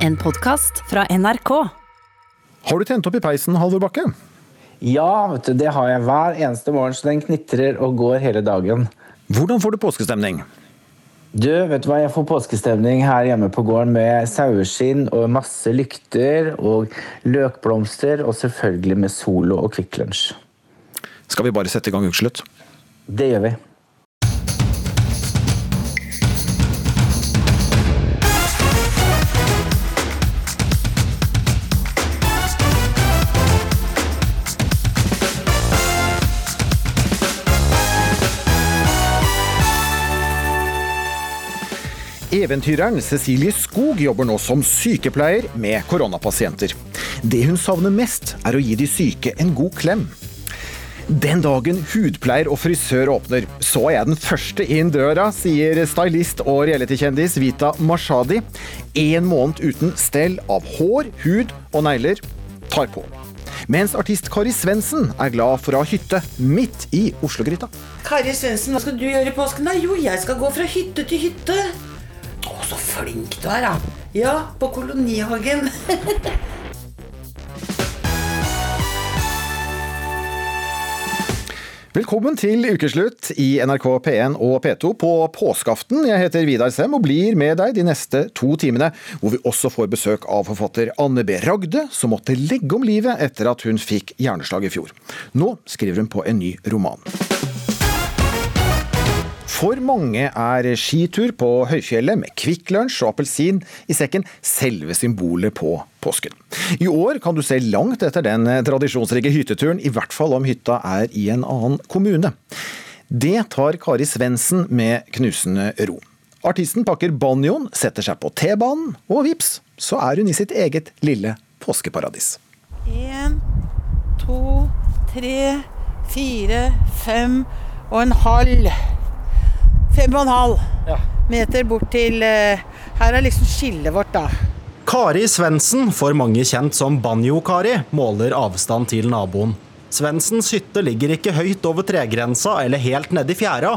En podkast fra NRK. Har du tent opp i peisen, Halvor Bakke? Ja, vet du, det har jeg hver eneste morgen, så den knitrer og går hele dagen. Hvordan får du påskestemning? Du, vet du hva, jeg får påskestemning her hjemme på gården med saueskinn og masse lykter og løkblomster, og selvfølgelig med Solo og Kvikk Lunsj. Skal vi bare sette i gang ukeslutt? Det gjør vi. Eventyreren Cecilie Skog jobber nå som sykepleier med koronapasienter. Det hun savner mest, er å gi de syke en god klem. Den dagen hudpleier og frisør åpner, så er jeg den første inn døra, sier stylist og realitykjendis Vita Mashadi. En måned uten stell av hår, hud og negler tar på. Mens artist Kari Svendsen er glad for å ha hytte midt i Oslogryta. Kari Svendsen, hva skal du gjøre i påsken? da? Jo, jeg skal gå fra hytte til hytte. Å, så flink du er, da. Ja, på Kolonihagen. Velkommen til ukeslutt i NRK P1 og P2 på påskeaften. Jeg heter Vidar Sem og blir med deg de neste to timene, hvor vi også får besøk av forfatter Anne B. Ragde, som måtte legge om livet etter at hun fikk hjerneslag i fjor. Nå skriver hun på en ny roman. For mange er skitur på høyfjellet med Kvikk Lunsj og appelsin i sekken selve symbolet på påsken. I år kan du se langt etter den tradisjonsrike hytteturen, i hvert fall om hytta er i en annen kommune. Det tar Kari Svendsen med knusende ro. Artisten pakker banjoen, setter seg på T-banen, og vips, så er hun i sitt eget lille påskeparadis. En, to, tre, fire, fem og en halv. Fem og en halv meter bort til eh, Her er liksom skillet vårt, da. Kari Svendsen, for mange kjent som Banjo-Kari, måler avstand til naboen. Svendsens hytte ligger ikke høyt over tregrensa eller helt nedi fjæra.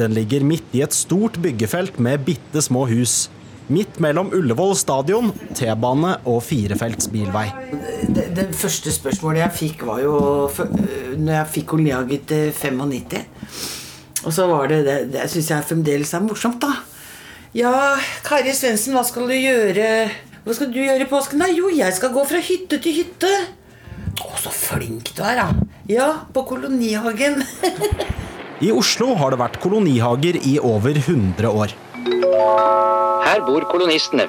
Den ligger midt i et stort byggefelt med bitte små hus. Midt mellom Ullevål stadion, T-bane og firefelts bilvei. Det, det første spørsmålet jeg fikk, var jo når jeg fikk oljeaget til 95. Og så var det det, det syns jeg fremdeles er morsomt, da. Ja, Kari Svendsen, hva skal du gjøre Hva skal du gjøre i påsken? da? Jo, jeg skal gå fra hytte til hytte. Å, så flink du er, da. Ja, på Kolonihagen. I Oslo har det vært kolonihager i over 100 år. Her bor kolonistene.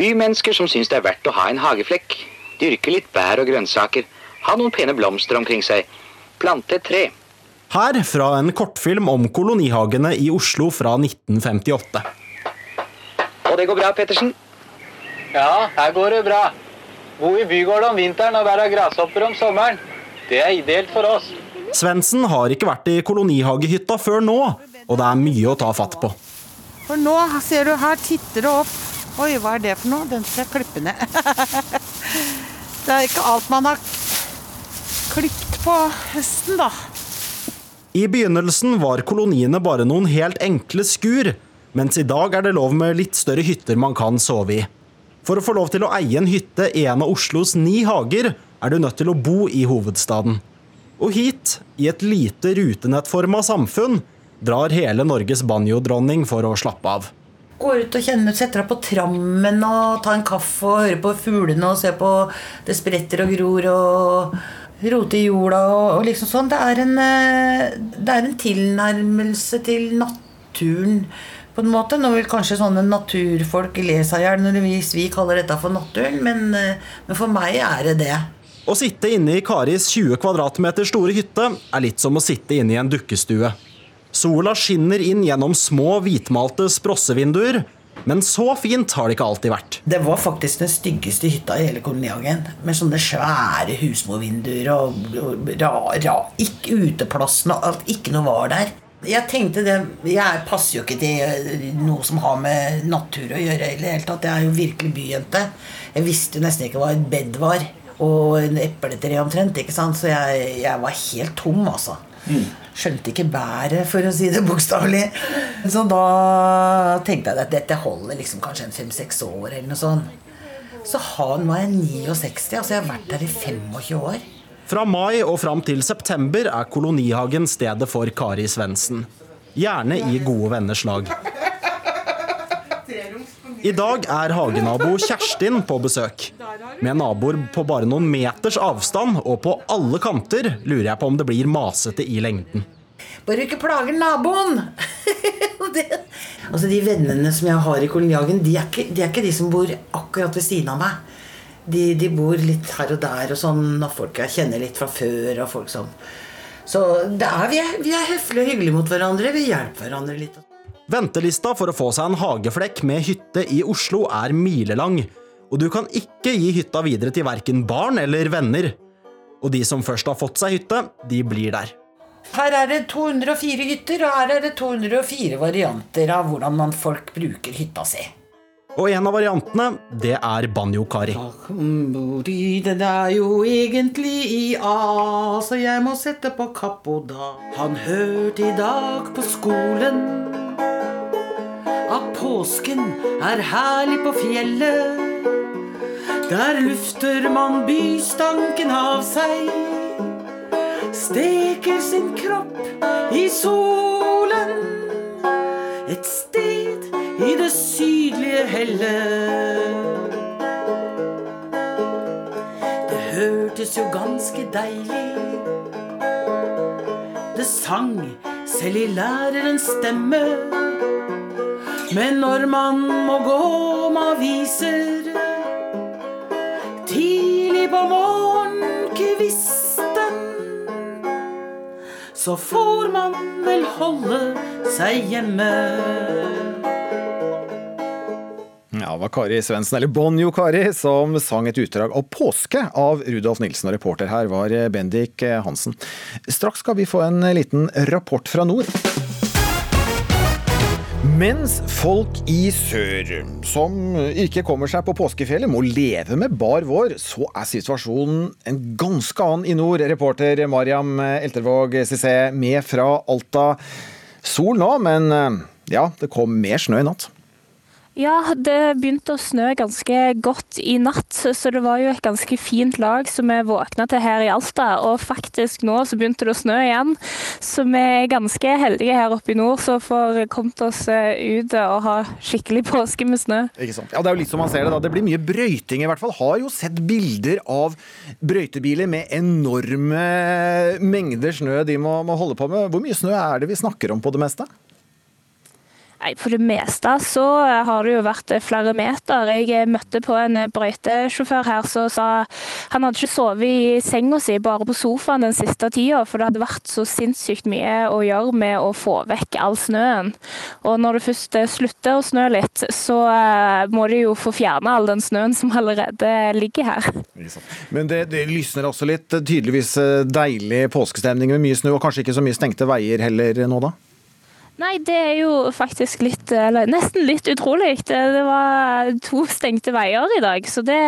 Bymennesker som syns det er verdt å ha en hageflekk. Dyrke litt bær og grønnsaker. Ha noen pene blomster omkring seg. Plante et tre. Her fra en kortfilm om kolonihagene i Oslo fra 1958. Og det går bra, Pettersen? Ja, her går det bra. Bo i bygård om vinteren og være grashopper om sommeren. Det er ideelt for oss. Svendsen har ikke vært i kolonihagehytta før nå, og det er mye å ta fatt på. For nå ser du her titter det opp. Oi, hva er det for noe? Den skal jeg klippe ned. det er ikke alt man har klipt på høsten, da. I begynnelsen var koloniene bare noen helt enkle skur, mens i dag er det lov med litt større hytter man kan sove i. For å få lov til å eie en hytte i en av Oslos ni hager, er du nødt til å bo i hovedstaden. Og hit, i et lite rutenettforma samfunn, drar hele Norges banjodronning for å slappe av. Gå ut og kjenne, sette deg på trammen og ta en kaffe og høre på fuglene og se på det spretter og gror og rote i jorda og, og liksom sånn. Det er, en, eh, det er en tilnærmelse til naturen på en måte. Nå vil kanskje sånne naturfolk le seg i hjel hvis vi, kaller dette for naturen, men, eh, men for meg er det det. Å sitte inne i Karis 20 kvadratmeter store hytte er litt som å sitte inne i en dukkestue. Sola skinner inn gjennom små, hvitmalte sprossevinduer, men så fint har det ikke alltid vært. Det var faktisk den styggeste hytta i hele kolonihagen. Med sånne svære husmorvinduer og, og ra, ra, ikke uteplassen og alt. Ikke noe var der. Jeg tenkte det Jeg passer jo ikke til noe som har med natur å gjøre. i det hele tatt. Jeg er jo virkelig byjente. Jeg visste jo nesten ikke hva et bed var. Og en epletre omtrent. ikke sant? Så jeg, jeg var helt tom, altså. Skjønte ikke bæret, for å si det bokstavelig. Så da tenkte jeg at dette holder liksom kanskje en fem-seks år. eller noe sånt. Så han var jeg 69, altså jeg har vært der i 25 år. Fra mai og fram til september er Kolonihagen stedet for Kari Svendsen. Gjerne i gode venners lag. I dag er hagenabo Kjerstin på besøk. Med naboer på bare noen meters avstand og på alle kanter lurer jeg på om det blir masete i lengden. Bare ikke plager naboen! altså De vennene som jeg har i kolonihagen, de er, ikke, de er ikke de som bor akkurat ved siden av meg. De, de bor litt her og der, og sånn, og folk jeg kjenner litt fra før. og folk sånn. Så er, vi, er, vi er høflige og hyggelige mot hverandre. Vi hjelper hverandre litt. Ventelista for å få seg en hageflekk med hytte i Oslo er milelang, og du kan ikke gi hytta videre til verken barn eller venner. Og de som først har fått seg hytte, de blir der. Her er det 204 hytter, og her er det 204 varianter av hvordan man folk bruker hytta si. Og en av variantene, det er banjo-Kari. Den er jo egentlig i A, så jeg må sette på kappo da. Han hørte i dag på skolen at påsken er herlig på fjellet. Der lufter man bystanken av seg. Steker sin kropp i solen. Et sted i det sydlige hellet. Det hørtes jo ganske deilig. Det sang selv i lærerens stemme. Men når man må gå om aviser tidlig på morgenkvisten, så får man vel holde seg hjemme. Ja, det var Kari Svendsen, eller Bonjo Kari, som sang et utdrag av 'Påske' av Rudolf Nilsen. Og reporter her var Bendik Hansen. Straks skal vi få en liten rapport fra nord. Mens folk i sør, som ikke kommer seg på påskefjellet, må leve med bar vår, så er situasjonen en ganske annen i nord. Reporter Mariam Eltervåg Cissé med fra Alta. Sol nå, men ja, det kom mer snø i natt. Ja, det begynte å snø ganske godt i natt, så det var jo et ganske fint lag som vi våkna til her i Alta. Og faktisk nå så begynte det å snø igjen, så vi er ganske heldige her oppe i nord som får kommet oss ut og ha skikkelig påske med snø. Ikke sant? Ja, Det er jo litt som man ser det da. Det blir mye brøyting i hvert fall. Har jo sett bilder av brøytebiler med enorme mengder snø de må, må holde på med. Hvor mye snø er det vi snakker om på det meste? Nei, For det meste så har det jo vært flere meter. Jeg møtte på en brøytesjåfør her som sa han hadde ikke sovet i senga si, bare på sofaen den siste tida, for det hadde vært så sinnssykt mye å gjøre med å få vekk all snøen. Og når det først slutter å snø litt, så må de jo få fjerne all den snøen som allerede ligger her. Men det, det lysner også litt. Tydeligvis deilig påskestemning med mye snø, og kanskje ikke så mye stengte veier heller nå, da? Nei, det er jo faktisk litt Eller nesten litt utrolig. Det var to stengte veier i dag, så det,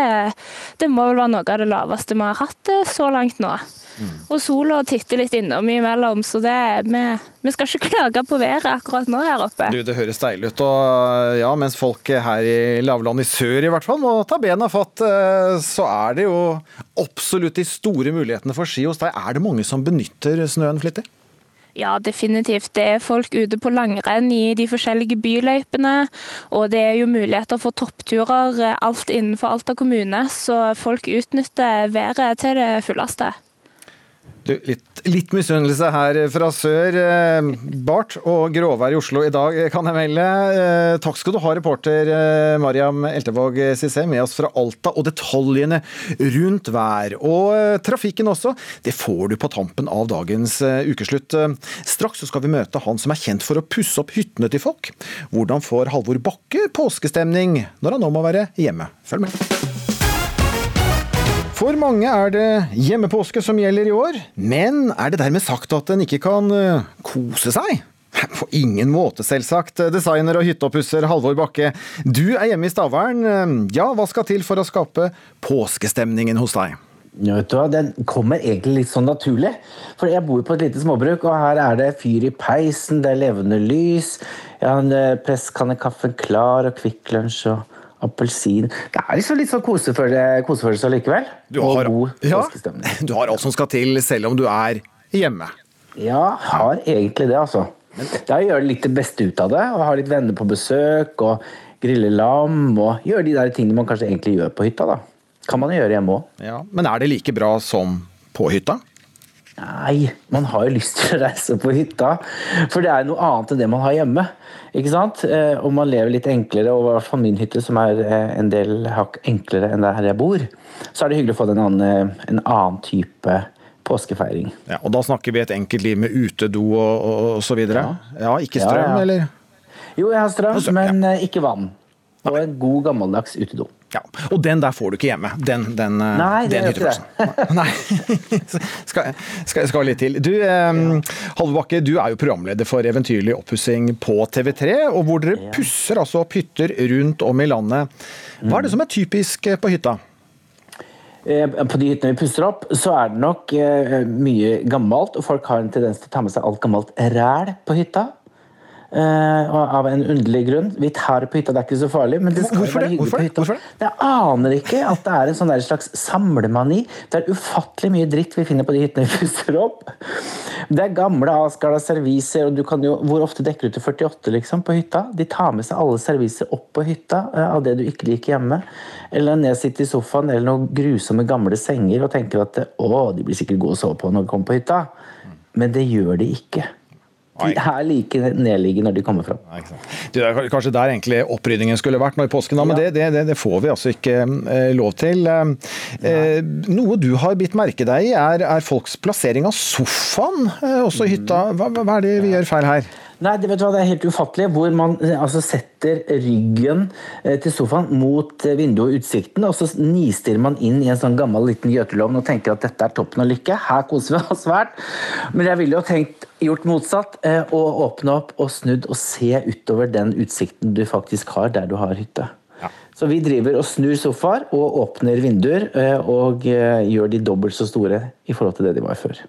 det må vel være noe av det laveste vi har hatt så langt nå. Mm. Og sola titter litt innom imellom, så det, vi, vi, skal ikke klage på været akkurat nå her oppe. Du, Det høres deilig ut. og ja, Mens folk her i lavlandet i sør i hvert fall må ta bena fatt, så er det jo absolutt de store mulighetene for ski hos deg. Er det mange som benytter snøen flittig? Ja, definitivt. Det er folk ute på langrenn i de forskjellige byløypene. Og det er jo muligheter for toppturer alt innenfor Alta kommune, så folk utnytter været til det fulleste. Du, litt, litt misunnelse her fra sør. Bart og gråvær i Oslo i dag, kan jeg melde. Takk skal du ha, reporter Mariam Eltevåg Cissé, med oss fra Alta. Og detaljene rundt vær og trafikken også, det får du på tampen av dagens ukeslutt. Straks skal vi møte han som er kjent for å pusse opp hyttene til folk. Hvordan får Halvor Bakke påskestemning når han nå må være hjemme? Følg med. For mange er det hjemmepåske som gjelder i år, men er det dermed sagt at en ikke kan kose seg? På ingen måte, selvsagt. Designer og hytteoppusser Halvor Bakke, du er hjemme i Stavern. Ja, hva skal til for å skape påskestemningen hos deg? Vet du hva, Den kommer egentlig litt sånn naturlig. For jeg bor på et lite småbruk, og her er det fyr i peisen, det er levende lys. Jeg har en presskanne kaffe klar og Kvikk Lunsj og appelsin Det er liksom litt sånn kosefølelse allikevel. Du og har, god ja, du har alt som skal til, selv om du er hjemme. Ja, har egentlig det, altså. Da gjør gjøre litt det beste ut av det. og Ha litt venner på besøk og grille lam. Og gjøre de der tingene man kanskje egentlig gjør på hytta. da. Kan man gjøre hjemme òg. Ja. Men er det like bra som på hytta? Nei, man har jo lyst til å reise på hytta. For det er noe annet enn det man har hjemme. Ikke sant? Eh, Og man lever litt enklere, og i hvert fall min hytte, som er eh, en del hakk enklere enn der jeg bor, så er det hyggelig å få en annen, eh, en annen type påskefeiring. Ja, og da snakker vi et enkelt liv med utedo og, og, og så videre? Ja, ikke strøm, Ja, ja. eller? Jo, jeg har strøm, Altså, men ikke vann. Og en god gammeldags utedo. Ja, Og den der får du ikke hjemme. Den, den, eh, Nei, den hytteplassen. Nei. skal, skal, skal litt til. Du, eh, Halvor Bakke, du er jo programleder for Eventyrlig oppussing på TV3, og hvor dere pusser altså opp hytter rundt om i landet. Hva er det som er typisk eh, på hytta? Eh, På de hyttene vi pusser opp, så er det nok mye gammelt, og folk har en tendens til å ta med seg alt gammelt ræl på hytta. Eh, av en underlig grunn. Vi tar det på hytta, det er ikke så farlig, men det skal Hvorfor være det? hyggelig på det? hytta. Hvorfor det? Jeg aner ikke at det er en sånn slags samlemani. Det er ufattelig mye dritt vi finner på de hyttene vi pusser opp. Det er gamle avskala serviser, og du kan jo Hvor ofte dekker du til 48 liksom, på hytta? De tar med seg alle serviser opp på hytta eh, av det du ikke liker hjemme. Eller nedsitte i sofaen eller noen grusomme gamle senger og tenker at å, de blir sikkert gode å sove på når de kommer på hytta. Men det gjør de ikke. De er like nedliggende når de kommer fram. Det er kanskje der egentlig oppryddingen skulle vært nå i påsken, da, men Ja. det, det, det, det får vi altså ikke eh, lov til. Eh, eh, noe du har bitt merke deg i, er, er folks plassering av sofaen eh, også i hytta. Hva, hva er det vi gjør feil her? Nei, det, vet du hva, det er helt ufattelig hvor man eh, altså, setter ryggen eh, til sofaen mot eh, vinduet og utsikten, og så nistirrer man inn i en sånn gammel liten gjøtelovn og tenker at dette er toppen av lykke. Her koser vi oss svært. Men jeg ville jo tenkt gjort motsatt, og åpne opp og snudd og se utover den utsikten du faktisk har der du har hytte. Så vi driver og snur sofaer og åpner vinduer og gjør de dobbelt så store i forhold til det de var før.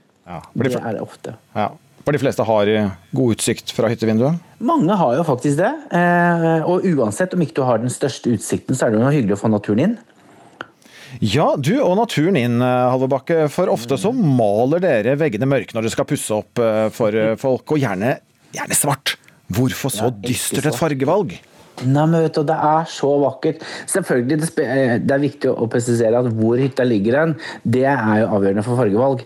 Blir Det det er det ofte. Ja. For de fleste har eh, god utsikt fra hyttevinduet? Mange har jo faktisk det. eh, Og uansett om ikke du har den største utsikten, så er det jo hyggelig å få naturen inn. Ja, du og naturen inn, Halvorbakke, Halvor Bakke. For ofte så maler dere veggene mørke når dere skal pusse opp eh, for eh, folk, og gjerne, gjerne svart. Hvorfor så Ja, dystert et fargevalg? Nei, men vet du, Det er så vakkert. Selvfølgelig, det, eh, er viktig å presisere at hvor hytta ligger hen, det er jo avgjørende for fargevalg.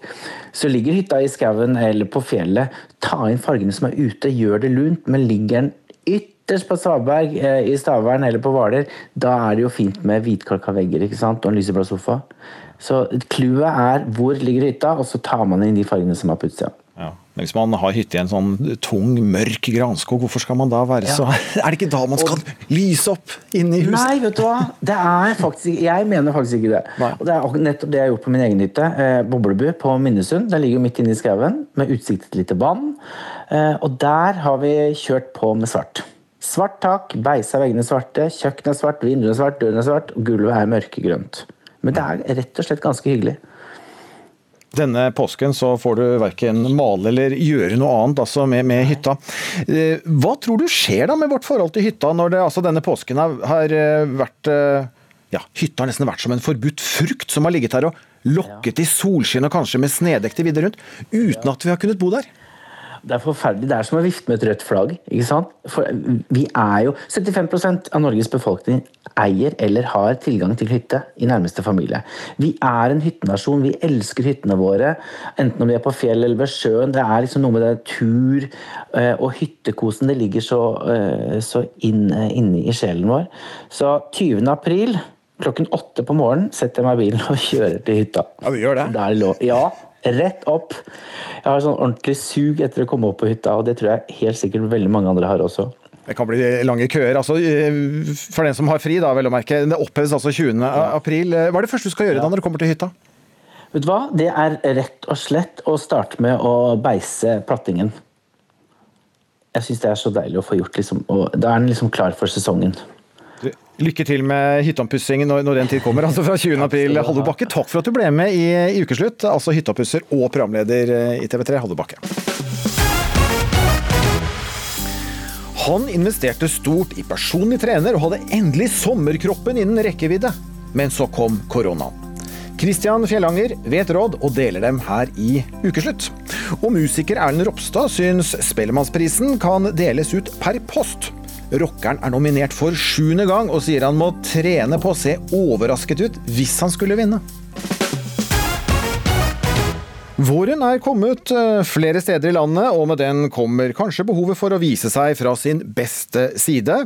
Så ligger hytta i skauen eller på fjellet, ta inn fargene som er ute, gjør det lunt. Men ligger den ytterst på Svaberg, eh, i Stavern eller på Hvaler, da er det jo fint med hvitkalka vegger ikke sant? og en lyseblå sofa. Så clouet er hvor ligger hytta, og så tar man inn de fargene som er på utsida. Ja. Men hvis man har hytte i en sånn tung, mørk granskog, hvorfor skal man da være så Er det ikke da man skal lyse opp inne i huset? Nei, vet du hva? Det er faktisk, jeg mener faktisk ikke det. Nei. Og Det er nettopp det jeg har gjort på min egen hytte. Eh, Boblebu på Minnesund. Den ligger jo midt inne i skauen med utsikt til et lite vann. Eh, og der har vi kjørt på med svart. Svart tak, beisa veggene svarte, kjøkkenet er svart, vinduene er svart, døren er svart, og gulvet er mørkegrønt. Men det er rett og slett ganske hyggelig. Denne påsken så får du verken male eller gjøre noe annet altså med, med hytta. Eh, Hva tror du skjer da med vårt forhold til hytta når det, altså denne påsken har, eh, vært eh, ja, Hytta har nesten vært som en forbudt frukt som har ligget her og lokket i solskinn og kanskje med snedekte vidder rundt, uten at vi har kunnet bo der. Det er forferdelig. Det er som å vifte med et rødt flagg. ikke sant? For vi er jo 75% av Norges befolkning eier eller har tilgang til hytte i nærmeste familie. Vi er en hyttenasjon. Vi elsker hyttene våre. Enten om vi er på fjell eller ved sjøen. Det er liksom noe med det tur eh, og hyttekosen. Det ligger så, eh, så inn, eh, inne i sjelen vår. Så 20. april klokken åtte på morgenen setter jeg meg i bilen og kjører til hytta. Ja, du gjør det? Der er. Ja, rett opp. Jeg har sånn ordentlig sug etter å komme opp på hytta, og det tror jeg helt sikkert veldig mange andre har også. Det kan bli lange køer. altså For den som har fri, da, vel å merke. Det oppheves altså 20. april. Eh, Hva er det første du skal gjøre da når du kommer til hytta? Vet du hva? Det er rett og slett å starte med å beise plattingen. Jeg syns det er så deilig å få gjort, liksom. Da er den liksom klar for sesongen. Lykke til med hytteoppussingen når, når den tid kommer. altså fra 20. april. Halvor Bakke, takk for at du ble med i, i Ukeslutt. Altså hytteoppusser og programleder eh, i TV3, Halvor Bakke. Han investerte stort i personlig trener og hadde endelig sommerkroppen innen rekkevidde. Men så kom koronaen. Kristian Fjellanger vet råd og deler dem her i Ukeslutt. Og musiker Erlend Ropstad syns Spellemannsprisen kan deles ut per post. Rockeren er nominert for sjuende gang og sier han må trene på å se overrasket ut hvis han skulle vinne. Våren er kommet eh, flere steder i landet, og med den kommer kanskje behovet for å vise seg fra sin beste side.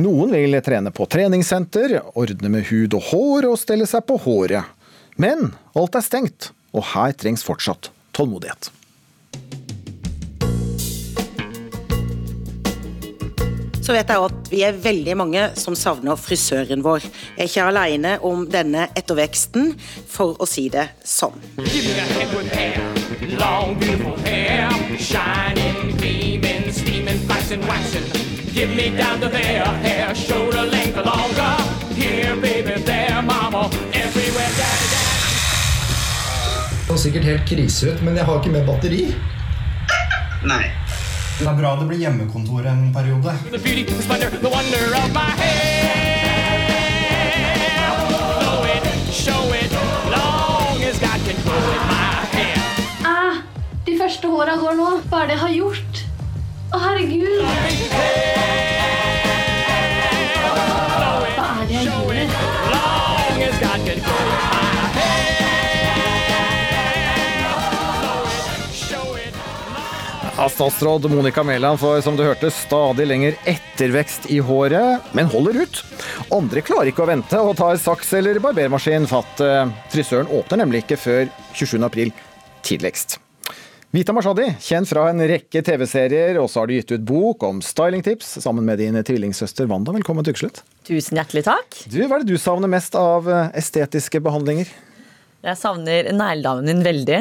Noen vil trene på treningssenter, ordne med hud og hår og stelle seg på håret. Men alt er stengt, og her trengs fortsatt tålmodighet. Så vet jeg at vi er veldig mange som savner frisøren vår. Jeg er ikke alene om denne etterveksten, for å si det sånn. Give me down to there, hair, shoulder length longer. Here, baby, there, mama, everywhere, daddy, daddy. Det ser sikkert helt krise ut, men jeg har ikke med batteri. Nei. Det er bra det blir hjemmekontor en periode. Ah, de første håra går nå. Hva er det jeg har gjort? Å, herregud. Hva Ja, Statsråd Monica Mæland får som du hørte stadig lenger ettervekst i håret, men holder ut. Andre klarer ikke å vente og tar saks eller barbermaskin fatt. Frisøren åpner nemlig ikke før 27. april tidligst. Vita Mashadi, kjent fra en rekke TV-serier, og så har du gitt ut bok om stylingtips sammen med din tvillingsøster Wanda. Velkommen til ukeslutt. Tusen hjertelig takk. Du, Hva er det du savner mest av estetiske behandlinger? Jeg savner negledamen min veldig.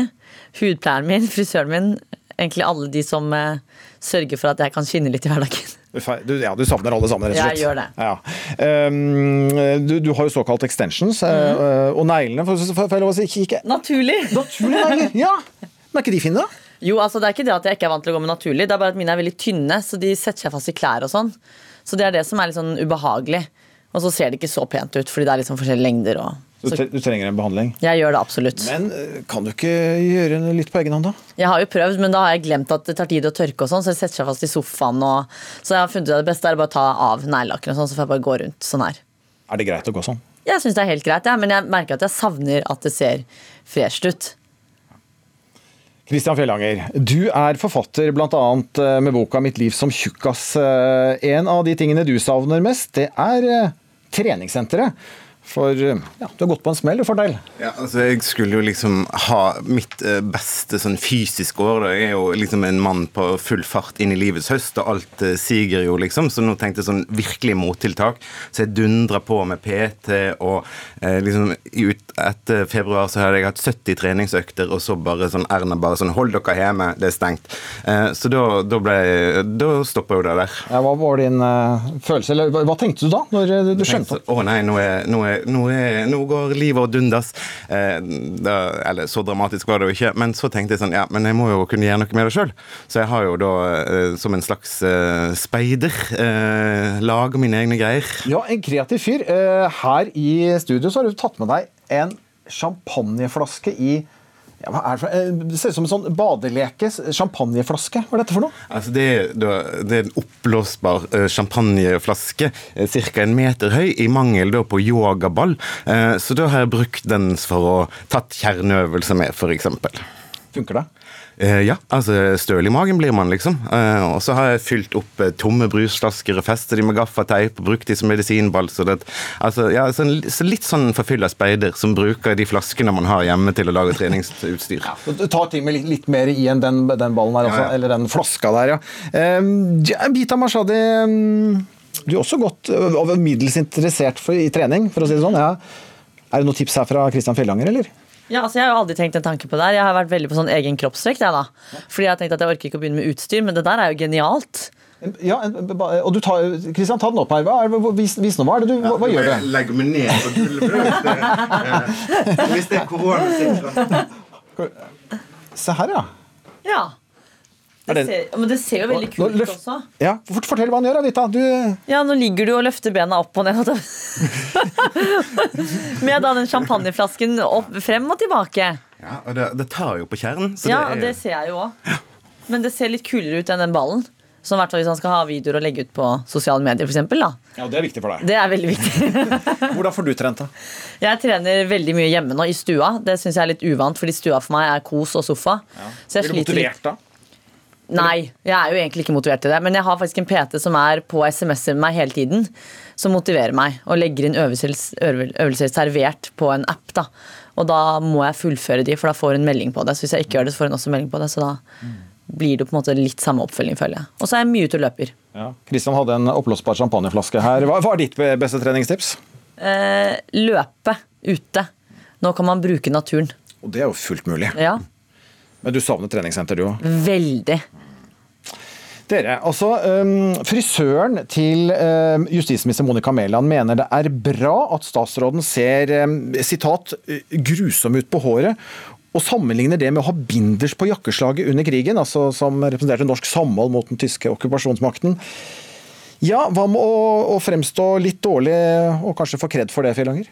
Hudpleieren min, frisøren min, egentlig alle de som uh, sørger for at jeg kan skinne litt i hverdagen. Du, ja, du savner alle sammen, rett og slett. Jeg gjør det. Ja. Um, du, du, har jo såkalt extensions, mm. og neglene for, jeg lov å si ikke Naturlig. Naturlig negler, ja. Men er ikke de fine, da? Jo, altså det er ikke det at jeg ikke er vant til å gå med naturlig, det er bare at mine er veldig tynne, så de setter seg fast i klær og sånn. Så det er det som er litt sånn ubehagelig. Og så ser det ikke så pent ut, fordi det er liksom forskjellige lengder og du, du, trenger en behandling? Jeg gjør det absolutt. Men eh, kan du ikke gjøre det litt på egen hånd, da? Jeg har jo prøvd, men da har jeg glemt at det tar tid å tørke og sånn, så det setter seg fast i sofaen. Og... Så jeg har funnet ut at det beste er å bare ta av neglelakken og sånn, så får jeg bare gå rundt sånn her. Er det greit å gå sånn? Jeg syns det er helt greit, ja, men jeg merker at jeg savner at det ser fresht ut. Kristian Fjellanger, du er forfatter bl.a. Eh, med boka 'Mitt liv som tjukkas'. Eh, en av de tingene du savner mest, det er treningssenteret. For ja, du har gått på en smell, du, fordel. Ja, altså, jeg skulle jo liksom ha mitt eh, beste sånn fysiske år. Da. Jeg er jo liksom en mann på full fart inn i livets høst, og alt eh, siger jo, liksom. Så nå tenkte jeg sånn virkelig mottiltak. Så jeg dundra på med PT, og eh, liksom ut, etter februar så hadde jeg hatt 70 treningsøkter, og så bare sånn Erna bare sånn Hold dere hjemme, det er stengt. Eh, så da, da ble Da stoppa jo det der. Ja, hva var din følelse, eller hva, hva, tenkte du da, når du skjønte Å nei, nå er, nå er nå, er, nå går livet og dundas. Eh, da, eller så dramatisk var det jo ikke, men så tenkte jeg sånn Ja, men jeg må jo kunne gjøre noe med det sjøl. Så jeg har jo da, eh, som en slags eh, speider, eh, laga mine egne greier. Ja, en kreativ fyr. Eh, her i studio så har du tatt med deg en champagneflaske i ja, det? Eh, det ser ut som en sånn badeleke. Champagneflaske. Hva er dette for noe? Altså det, det, er en oppblåsbar eh, champagneflaske, eh, ca. en meter høy, i mangel på yogaball. Så da har jeg brukt den for å tatt kjerneøvelse med, f.eks. Funker det? Eh, ja, altså støl i magen blir man, liksom. Eh, og så har jeg fylt opp eh, tomme brusflasker og festet de med gaffateip og brukt de som medisinball. Så, det, altså, ja, så, så litt sånn forfylla speider som bruker de flaskene man har hjemme til å lage treningsutstyr. Ja, du tar ting med litt, litt mer i enn den, den ballen her, også, ja, eller den flaska der, ja. Eh, Bita Mashadi, du er også godt og middels interessert for, i trening, for å si det sånn. Ja. Er det noen tips her fra Christian Fjellanger, eller? Ja, altså Jeg har jo aldri tenkt en tanke på det her. Jeg har vært veldig på sånn egen kroppsvekt. Jeg, da. Fordi jeg har tenkt at jeg orker ikke å begynne med utstyr, men det der er jo genialt. Ja, og du tar, Kristian, ta den opp her. Hva er, vis, vis nå, hva, er det du, hva, hva gjør du? Legger meg ned på gulvet. Hvis det er korona Se her, ja. Ja. Det ser, men det ser jo veldig kult ut også. Ja, fort- Fortell hva han gjør, da, Vita. Du, Ja, nå ligger du og løfter bena opp og ned. Med da den champagneflasken opp, frem og tilbake. Ja, og det, det tar jo på kjernen. så Ja, det er- det ser jeg jo òg. Men det ser litt kulere ut enn den ballen. Som i hvert fall hvis han skal ha videoer og legge ut på sosiale medier, for eksempel, da. ja, det er viktig for deg. Det er veldig viktig. Hvordan får du trent, da? Jeg trener veldig mye hjemme nå, i stua. Det syns jeg er litt uvant, fordi stua for meg er kos og sofa. Så jeg Blir du motivert, litt. da? Nei, jeg er jo egentlig ikke motivert til det. Men jeg har faktisk en PT som er på SMS-er med meg hele tiden. Som motiverer meg og legger inn øvelser, øvelser servert på en app. da. Og da må jeg fullføre de, for da får hun melding på det. Så hvis jeg ikke gjør det, så får hun også melding på det. Så da blir det på en måte litt samme oppfølging, føler jeg. Og så er jeg mye ute og løper. Ja. Kristian hadde en oppblåsbar champagneflaske her. Hva hva er ditt beste treningstips? Eh, løpe ute. Nå kan man bruke naturen. Og det er jo fullt mulig. Ja, Men du savner treningssenter, du òg. veldig. Dere, altså øhm, Frisøren til øhm, justisminister Monica Mæland mener det er bra at statsråden ser øhm, sitat, grusom ut på håret. Og sammenligner det med å ha binders på jakkeslaget under krigen, altså som representerte norsk samhold mot den tyske okkupasjonsmakten. Ja, hva med å, å fremstå litt dårlig, og kanskje få kred for det, Fjellanger?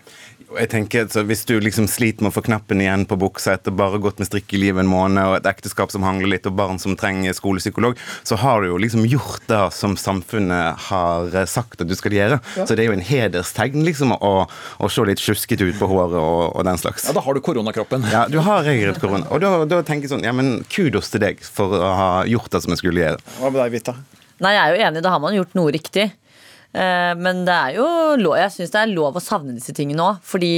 Jeg tenker, så Hvis du liksom sliter med å få knappen igjen på buksa etter bare gått med strikkeliv en måned, og et ekteskap som hangler litt, og barn som trenger skolepsykolog, så har du jo liksom gjort det som samfunnet har eh, sagt at du skal gjøre. Ja. Så det er jo en hederstegn liksom å, å se litt sjuskete ut på håret og, og den slags. Ja, Da har du koronakroppen. Ja, du har regelrett korona. Og da, da tenker jeg sånn, ja, men kudos til deg for å ha gjort det som jeg skulle gjøre. Hva med deg, Vita? Nei, jeg er jo enig, da har man gjort noe riktig. Eh, Men det er jo jeg syns det er lov å savne disse tingene òg. Fordi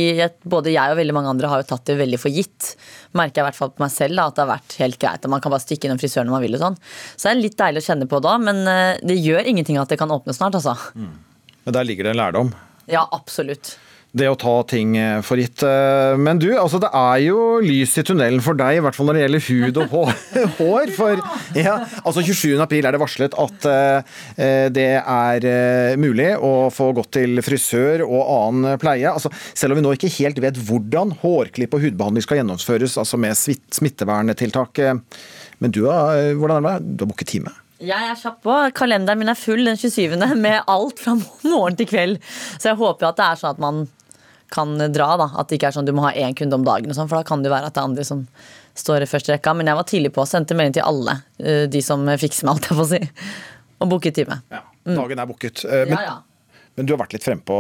både jeg og veldig mange andre har jo tatt det veldig for gitt. Merker jeg i hvert fall på meg selv da, at det har vært helt greit. Og man kan bare stikke innom frisøren når man vil og sånn. Så det er litt deilig å kjenne på da, men eh, det gjør ingenting at det kan åpne snart, altså. Men der ligger det en lærdom. Ja, absolutt. Det å ta ting eh, for gitt. Eh, Men du, altså det er jo lys i tunnelen for deg, i hvert fall når det gjelder hud og hår. for ja, altså 27. april er det varslet at eh, det er mulig å få gått til frisør og annen pleie. Altså, selv om vi nå ikke helt vet hvordan hårklipp og hudbehandling skal gjennomføres, altså med smitt- smitteverntiltak. Men du, hvordan er det? Du har booket time? Jeg er kjapp på. Kalenderen min er full den 27. med alt fra morgen til kveld. Så jeg håper at det er sånn at man kan dra. da At det ikke er sånn du må ha én kunde om dagen, og sånn, for da kan det være at det er andre som står i første rekka. Men jeg var tidlig på og sendte melding til alle eh, de som fikser meg, alt jeg får si. Og booket time. Ja, Dagen er booket. Eh, Men, Ja, ja. men du har vært litt frempå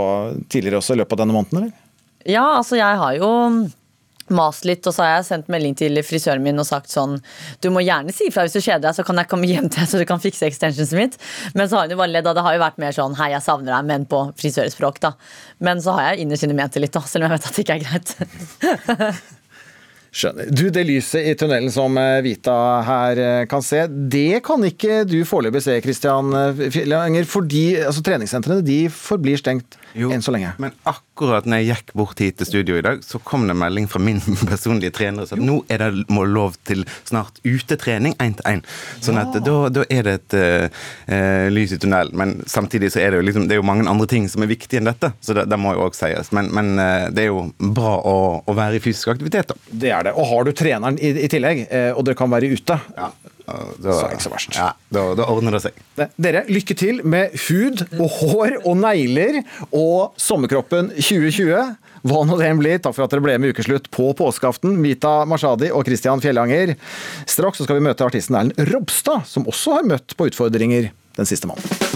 tidligere også i løpet av denne måneden, eller? Ja, altså jeg har jo mast litt, og så har jeg sendt melding til frisøren min og sagt sånn Du må gjerne si ifra hvis du kjeder deg, så kan jeg komme hjem til deg så du kan fikse extensionsen mitt. Men så har hun jo bare ledd, det har jo vært mer sånn Hei, jeg savner deg, men på frisørspråk, da. Men så har jeg innerst inne ment det litt, da, selv om jeg vet at det ikke er greit. Skjønner. Du, Det lyset i tunnelen som eh, Vita her eh, kan se, det kan ikke du foreløpig se, Kristian Langer. Fjellanger. Fordi altså, treningssentrene de forblir stengt enn så lenge. Men akkurat når jeg gikk bort hit til studio i dag, så kom det en melding fra min personlige trener som sa at nå er det må lov til snart utetrening én til én. Sånn at da, da er det et uh, lys i tunnelen. Men samtidig så er det jo liksom, det er jo mange andre ting som er viktige enn dette, så det, det må jo òg sies. Men, men eh, det er jo bra å, å være i fysisk aktivitet, da. Det er det. Og har du treneren i, i tillegg, og dere kan være ute, Da, så er det ikke så verst. Ja, da, det ordner det seg. Dere, lykke til med hud og hår og negler og sommerkroppen 2020. Hva nå det blir. Takk for at dere ble med ukeslutt på påskeaften. Mita Mashadi og Christian Fjellanger. Straks så skal vi møte artisten Erlend Robstad, som også har møtt på utfordringer den siste måneden.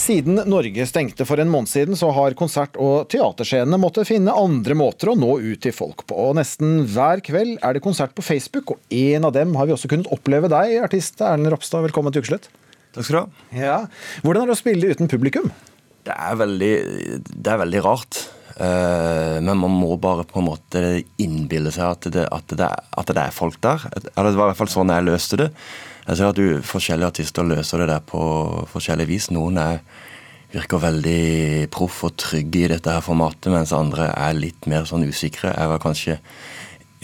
Siden Norge stengte for en måned siden, så har konsert- og teaterscenene måttet finne andre måter å nå ut til folk på. Og nesten hver kveld er det konsert på Facebook, og en av dem har vi også kunnet oppleve deg, artist Erlend Ropstad. Velkommen til Ukeslutt. Takk skal du ha. Ja. Hvordan er det å spille uten publikum? Det er veldig, det er veldig rart. Eh, men man må bare på en måte innbille seg at det, at det, at det er folk der. Eller det var i hvert fall sånn jeg løste det. Jeg ser at du, forskjellige artister løser det der på forskjellig vis. Noen er, virker veldig proff og trygge i dette her formatet, mens andre er litt mer sånn usikre. Jeg var kanskje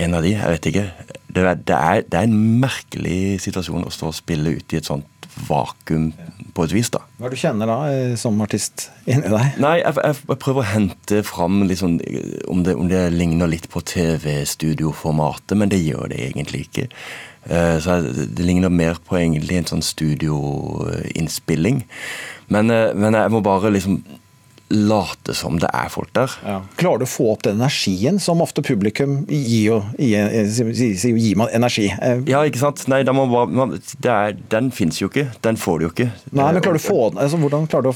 en av de, jeg vet ikke. Det er, det er, det er en merkelig situasjon å stå og spille ute i et sånt vakuum på et vis, da. Hva er det du kjenner da, eh, som artist inni deg? Nei, jeg, jeg, jeg prøver å hente fram liksom, om, det, om det ligner litt på TV-studioformatet, men det gjør det egentlig ikke. Eh, Så det ligner mer på egentlig en sånn studioinnspilling. Men, eh, men jeg må bare liksom late som det er folk der. Klarer du å få opp den energien som ofte publikum gir gir, gir, gir man energi? Eh, Ja, ikke sant? Nei, det er, den fins jo ikke. Den får du jo ikke. Nei, men klarer du få den, altså, Hvordan klarer du å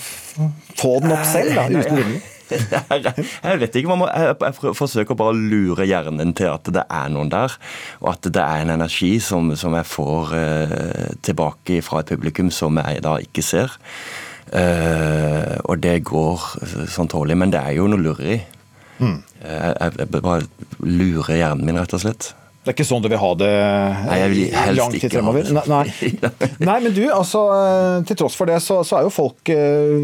få den opp selv, da, uten? Jeg vet ikke, man må, jeg, jeg forsøker bare å lure hjernen til at det er noen der, og at det er en energi som, som jeg får eh, tilbake fra et publikum som jeg da ikke ser. Eh, og det går sånn tålelig, men det er jo noe lureri. Mm. Jeg, jeg, jeg bare lurer hjernen min, rett og slett. Det er ikke sånn du vil ha det Nei, jeg vil helst lang tid fremover? Nei, nei. nei, men du, altså, eh, til tross for det, så, så er jo folk eh,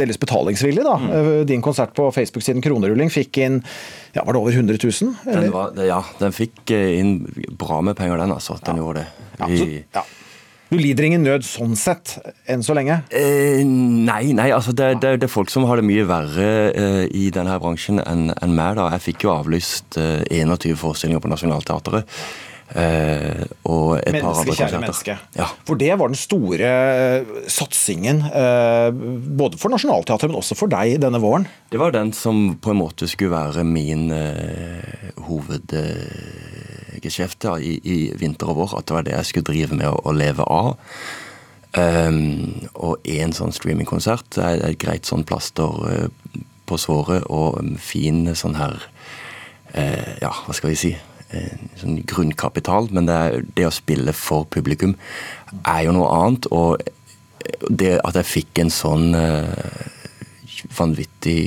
delvis betalingsvillige, da. Mm. Eh, Din konsert på Facebook-siden Kronerulling fikk inn ja, var det over 100 000? Den, var, ja, den fikk inn bra med penger, den, altså. Den gjorde det. Ja, så, ja. Du lider ingen nød sånn sett, enn så lenge? Eh, nei, nei, altså det, det, det er folk som har det mye verre eh, i denne bransjen enn enn meg. da. Jeg fikk jo avlyst eh, 21 forestillinger på Nationaltheatret. Eh, og et par andre konserter. menneske. Ja. For det var den store eh, satsingen, eh, både for Nationaltheatret, men også for deg denne våren. Det var den som på en måte skulle være min uh, hovedgeskjeft ja, i, i vinter og vår. At det var det jeg skulle drive med å, å leve av. Um, og én sånn streamingkonsert er et greit sånn plaster eh, på såret og en fin sånn her eh, Ja, hva skal vi si? Eh, sånn grunnkapital. Men det, er, det å spille for publikum er jo noe annet. Og det at jeg fikk en sånn eh, vanvittig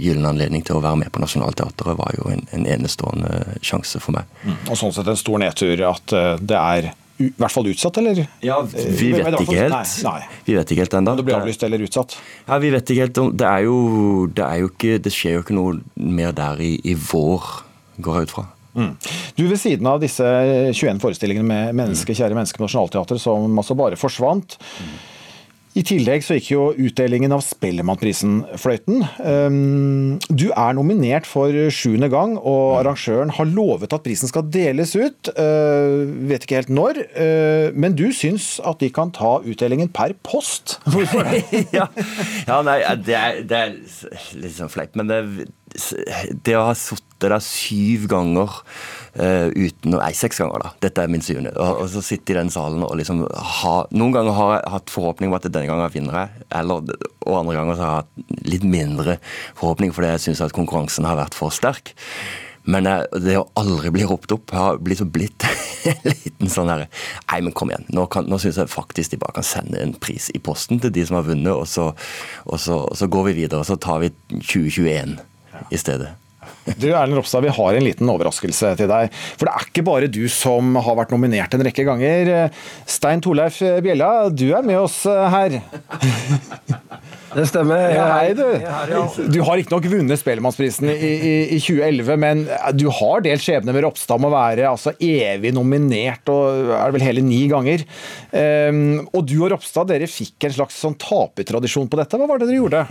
gyllen anledning til å være med på Nationaltheatret, var jo en, en enestående sjanse for meg. Og sånn sett en stor nedtur at eh, det er i hvert fall utsatt, eller? Ja, Vi vet ikke helt. Nei, nei. Vi vet ikke helt ennå. Om det blir avlyst eller utsatt? Ja, vi vet ikke helt Det er jo, det er jo ikke Det skjer jo ikke noe mer der i, i vår, går jeg ut fra. Mm. Du, Ved siden av disse 21 forestillingene med menneske, kjære menneske på Nationaltheatret som altså bare forsvant, i tillegg så gikk jo utdelingen av Spellemannprisen fløyten. Um, Du er nominert for sjuende gang, og arrangøren har lovet at prisen skal deles ut. Uh, vet ikke helt når, uh, men du syns at de kan ta utdelingen per post. Hvorfor det? ja. ja, nei, det er, det er litt sånn fleip, men det, det å ha sittet der syv ganger uh, uten Nei, seks ganger, da. Dette er min syvende. Og, og så sitte i den salen og liksom ha Noen ganger har jeg hatt forhåpning om at denne gangen vinner jeg, eller, og andre ganger så har jeg hatt litt mindre forhåpning fordi jeg syns at konkurransen har vært for sterk. Men det å aldri bli ropt opp har blitt, så blitt en liten sånn herre Nei, men kom igjen. Nå, kan- nå syns jeg faktisk de bare kan sende en pris i posten til de som har vunnet, og så, og så, og så går vi videre. Og så tar vi 2021 i stedet. Du Erlend Ropstad, vi har en liten overraskelse til deg. For det er ikke bare du som har vært nominert en rekke ganger. Stein Torleif Bjella, du er med oss her. Det stemmer. Ja, hei, du. Jeg her, ja. Du har riktignok vunnet Spellemannsprisen i, i, i 2011, men du har delt skjebne med Ropstad med å være altså, evig nominert, og er det vel hele ni ganger. Um, og du og Ropstad dere fikk en slags sånn tapertradisjon på dette. Hva var det dere gjorde?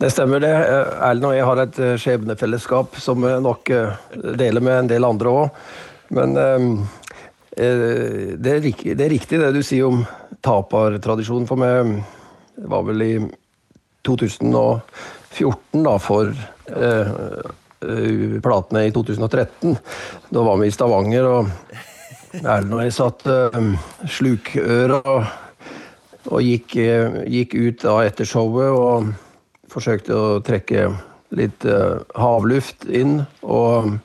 Det stemmer det. Eh, Erlend og jeg har et eh, skjebnefellesskap som vi nok eh, deler med en del andre òg. Men det, er, riktig, det er riktig det du sier om tapertradisjonen. For meg. det var vel i 2014 da, for eh, platene i 2013. Da var vi i Stavanger, og Erlend og jeg satt eh, slukøra og, og gikk, gikk ut da etter showet og forsøkte å trekke litt eh, havluft inn. Og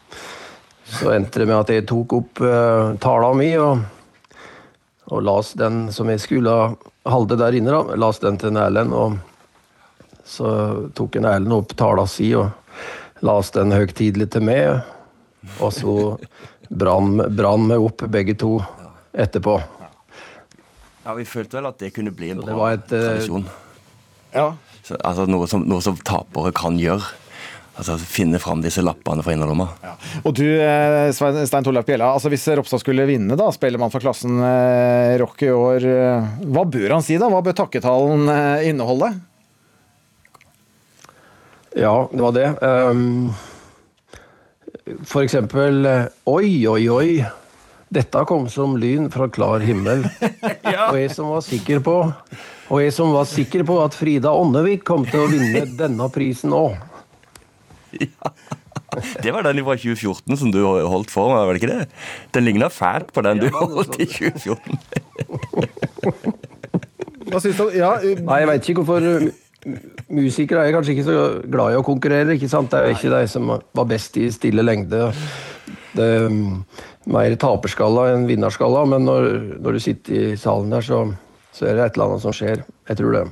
så endte det med at jeg tok opp uh, tala mi og, og las den som jeg skulle holde der inne. da, Las den til en Erlend. Og så tok en Erlend opp tala si og las den høytidelig til meg. Og så brann meg vi opp begge to etterpå. Ja, Vi følte vel at det kunne bli en det bra var et, eh, tradisjon. Ja. Så, altså noe som, noe som tapere kan gjøre. Altså Finne fram disse lappene fra innerlomma. Og du, eh, Svein- Stein Torleif Bjella, altså hvis Ropstad skulle vinne, da, Spellemann for klassen eh, rock i år, eh, hva bør han si da? Hva bør takketalen eh, inneholde? Ja, det var det. Um, for eksempel eh, Oi, oi, oi. Dette kom som lyn fra klar himmel. Og jeg som var sikker på og jeg som var sikker på at Frida Åndevik kom til å vinne denne prisen òg. Det var den fra 2014 som du holdt for meg, var det ikke det? Den ligna fælt på den du holdt i 2014. Hva syns du? Ja, uh, Nei, jeg veit ikke hvorfor Musikere er kanskje ikke så glad i å konkurrere. ikke sant? Det er jo ikke de som var best i stille lengde. Det er um, mer taperskalla enn vinnerskalla, men når, når du sitter i salen der, så, så er det et eller annet som skjer. Jeg tror det.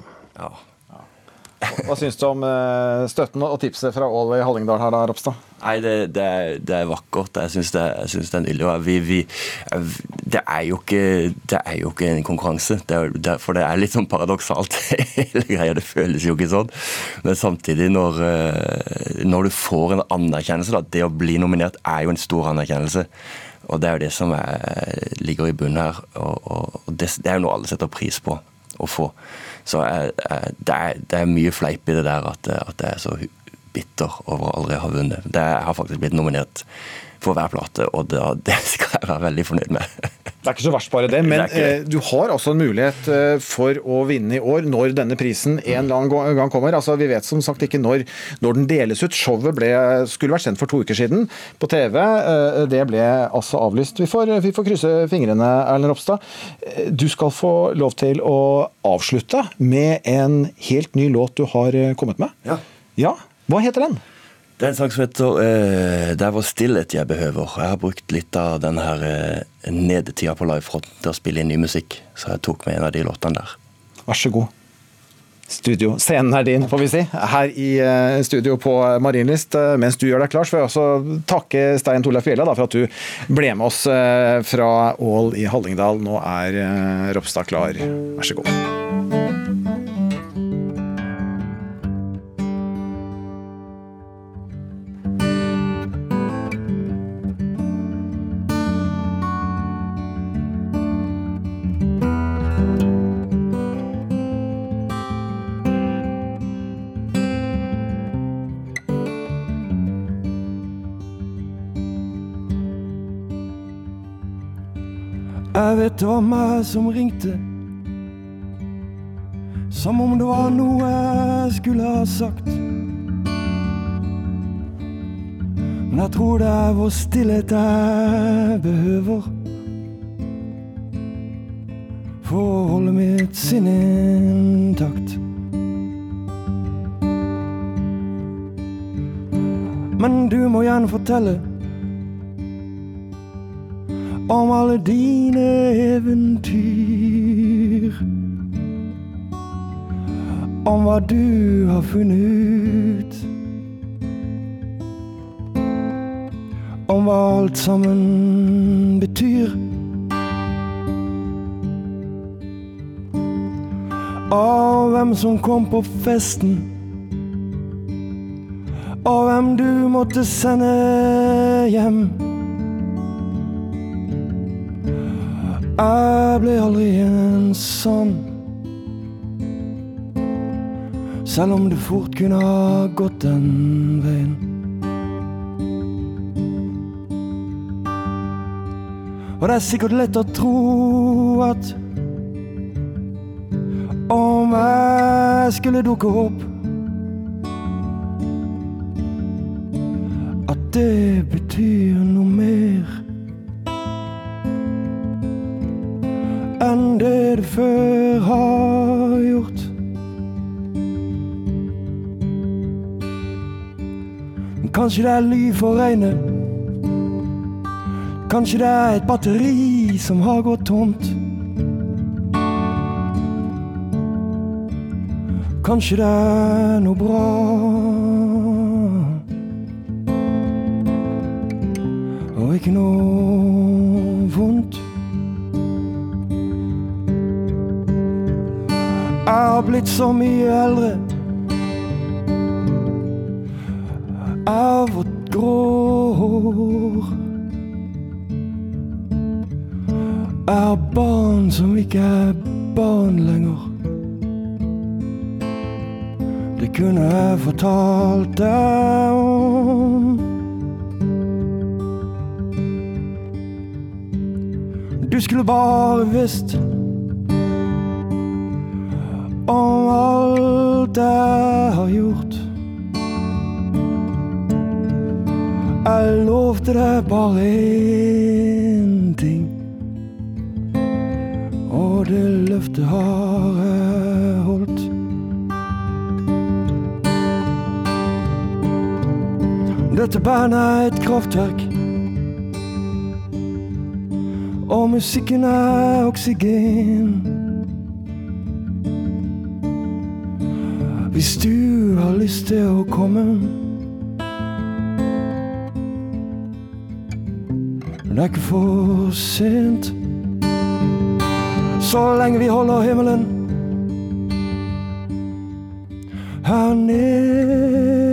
hva syns du om eh, støtten og tipset fra Ål i Hallingdal her, da, Ropstad? Nei, det, det, er, det er vakkert. Jeg syns det, jeg synes det er nydelig. Vi, vi, det, er jo ikke, det er jo ikke en konkurranse. Det er, det, for det er litt sånn paradoksalt, hele greia. Det føles jo ikke sånn. Men samtidig, når, eh, når du får en anerkjennelse da, Det å bli nominert er jo en stor anerkjennelse. Og det er jo det som er, ligger i bunnen her. Og, og, det, det er jo noe alle setter pris på å få. Så jeg, jeg, det, er, det er mye fleip i det der at, at jeg er så bitter over å aldri ha vunnet. Det, jeg har faktisk blitt nominert for hver plate, og det, det skal jeg være veldig fornøyd med. Det er ikke så verst bare det, men det. eh, du har altså en mulighet eh, for å vinne i år når denne prisen en eller annen gang kommer. Altså, Vi vet som sagt ikke når, når den deles ut. Showet ble, skulle vært sendt for to uker siden på TV. Eh, Det ble altså avlyst. Vi får, vi får krysse fingrene, Erlend Ropstad. Eh, Du skal få lov til å avslutte med en helt ny låt du har eh, kommet med. Ja. Ja, Hva heter den? Det er en sang som heter uh, 'Det er vår stillhet jeg behøver'. Jeg har brukt litt av den her uh, nedetida på livefronten til å spille inn ny musikk, så jeg tok med en av de låtene der. Vær så god. Studio. Scenen er din, får vi si. Her i eh, studio på Marienlyst. Mens du gjør deg klar, så vil jeg også takke Stein Torleif Fjella for at du ble med oss fra Ål i Hallingdal. Nå er Ropstad klar. Vær så god. Det var meg som ringte. Som om det var noe jeg skulle ha sagt. Men jeg tror det er vår stillhet jeg behøver. For å holde mitt sinn intakt. Men du må gjerne fortelle om alle dine eventyr. Om hva du har funnet ut. Om hva alt sammen betyr. Og hvem som kom på festen. Og hvem du måtte sende hjem. Jeg ble aldri en sånn. Selv om det fort kunne ha gått den veien. Og det er sikkert lett å tro at om jeg skulle dukke opp At det betyr noe mer. Enn det du før har gjort. Kanskje det er ly for regnet. Kanskje det er et batteri som har gått tomt. Kanskje det er noe bra. Og ikke noe vondt. Jeg har blitt så mye eldre. Jeg har fått grå hår. Jeg har barn som ikke er barn lenger. Det kunne jeg fortalt deg om. Du skulle bare visst om alt jeg har gjort. Jeg lovte deg bare én ting, og det løftet har jeg holdt. Dette bandet er et kraftverk. Og musikken er oksygen. Hvis du har lyst til å komme Det er ikke for sent. Så lenge vi holder himmelen her nede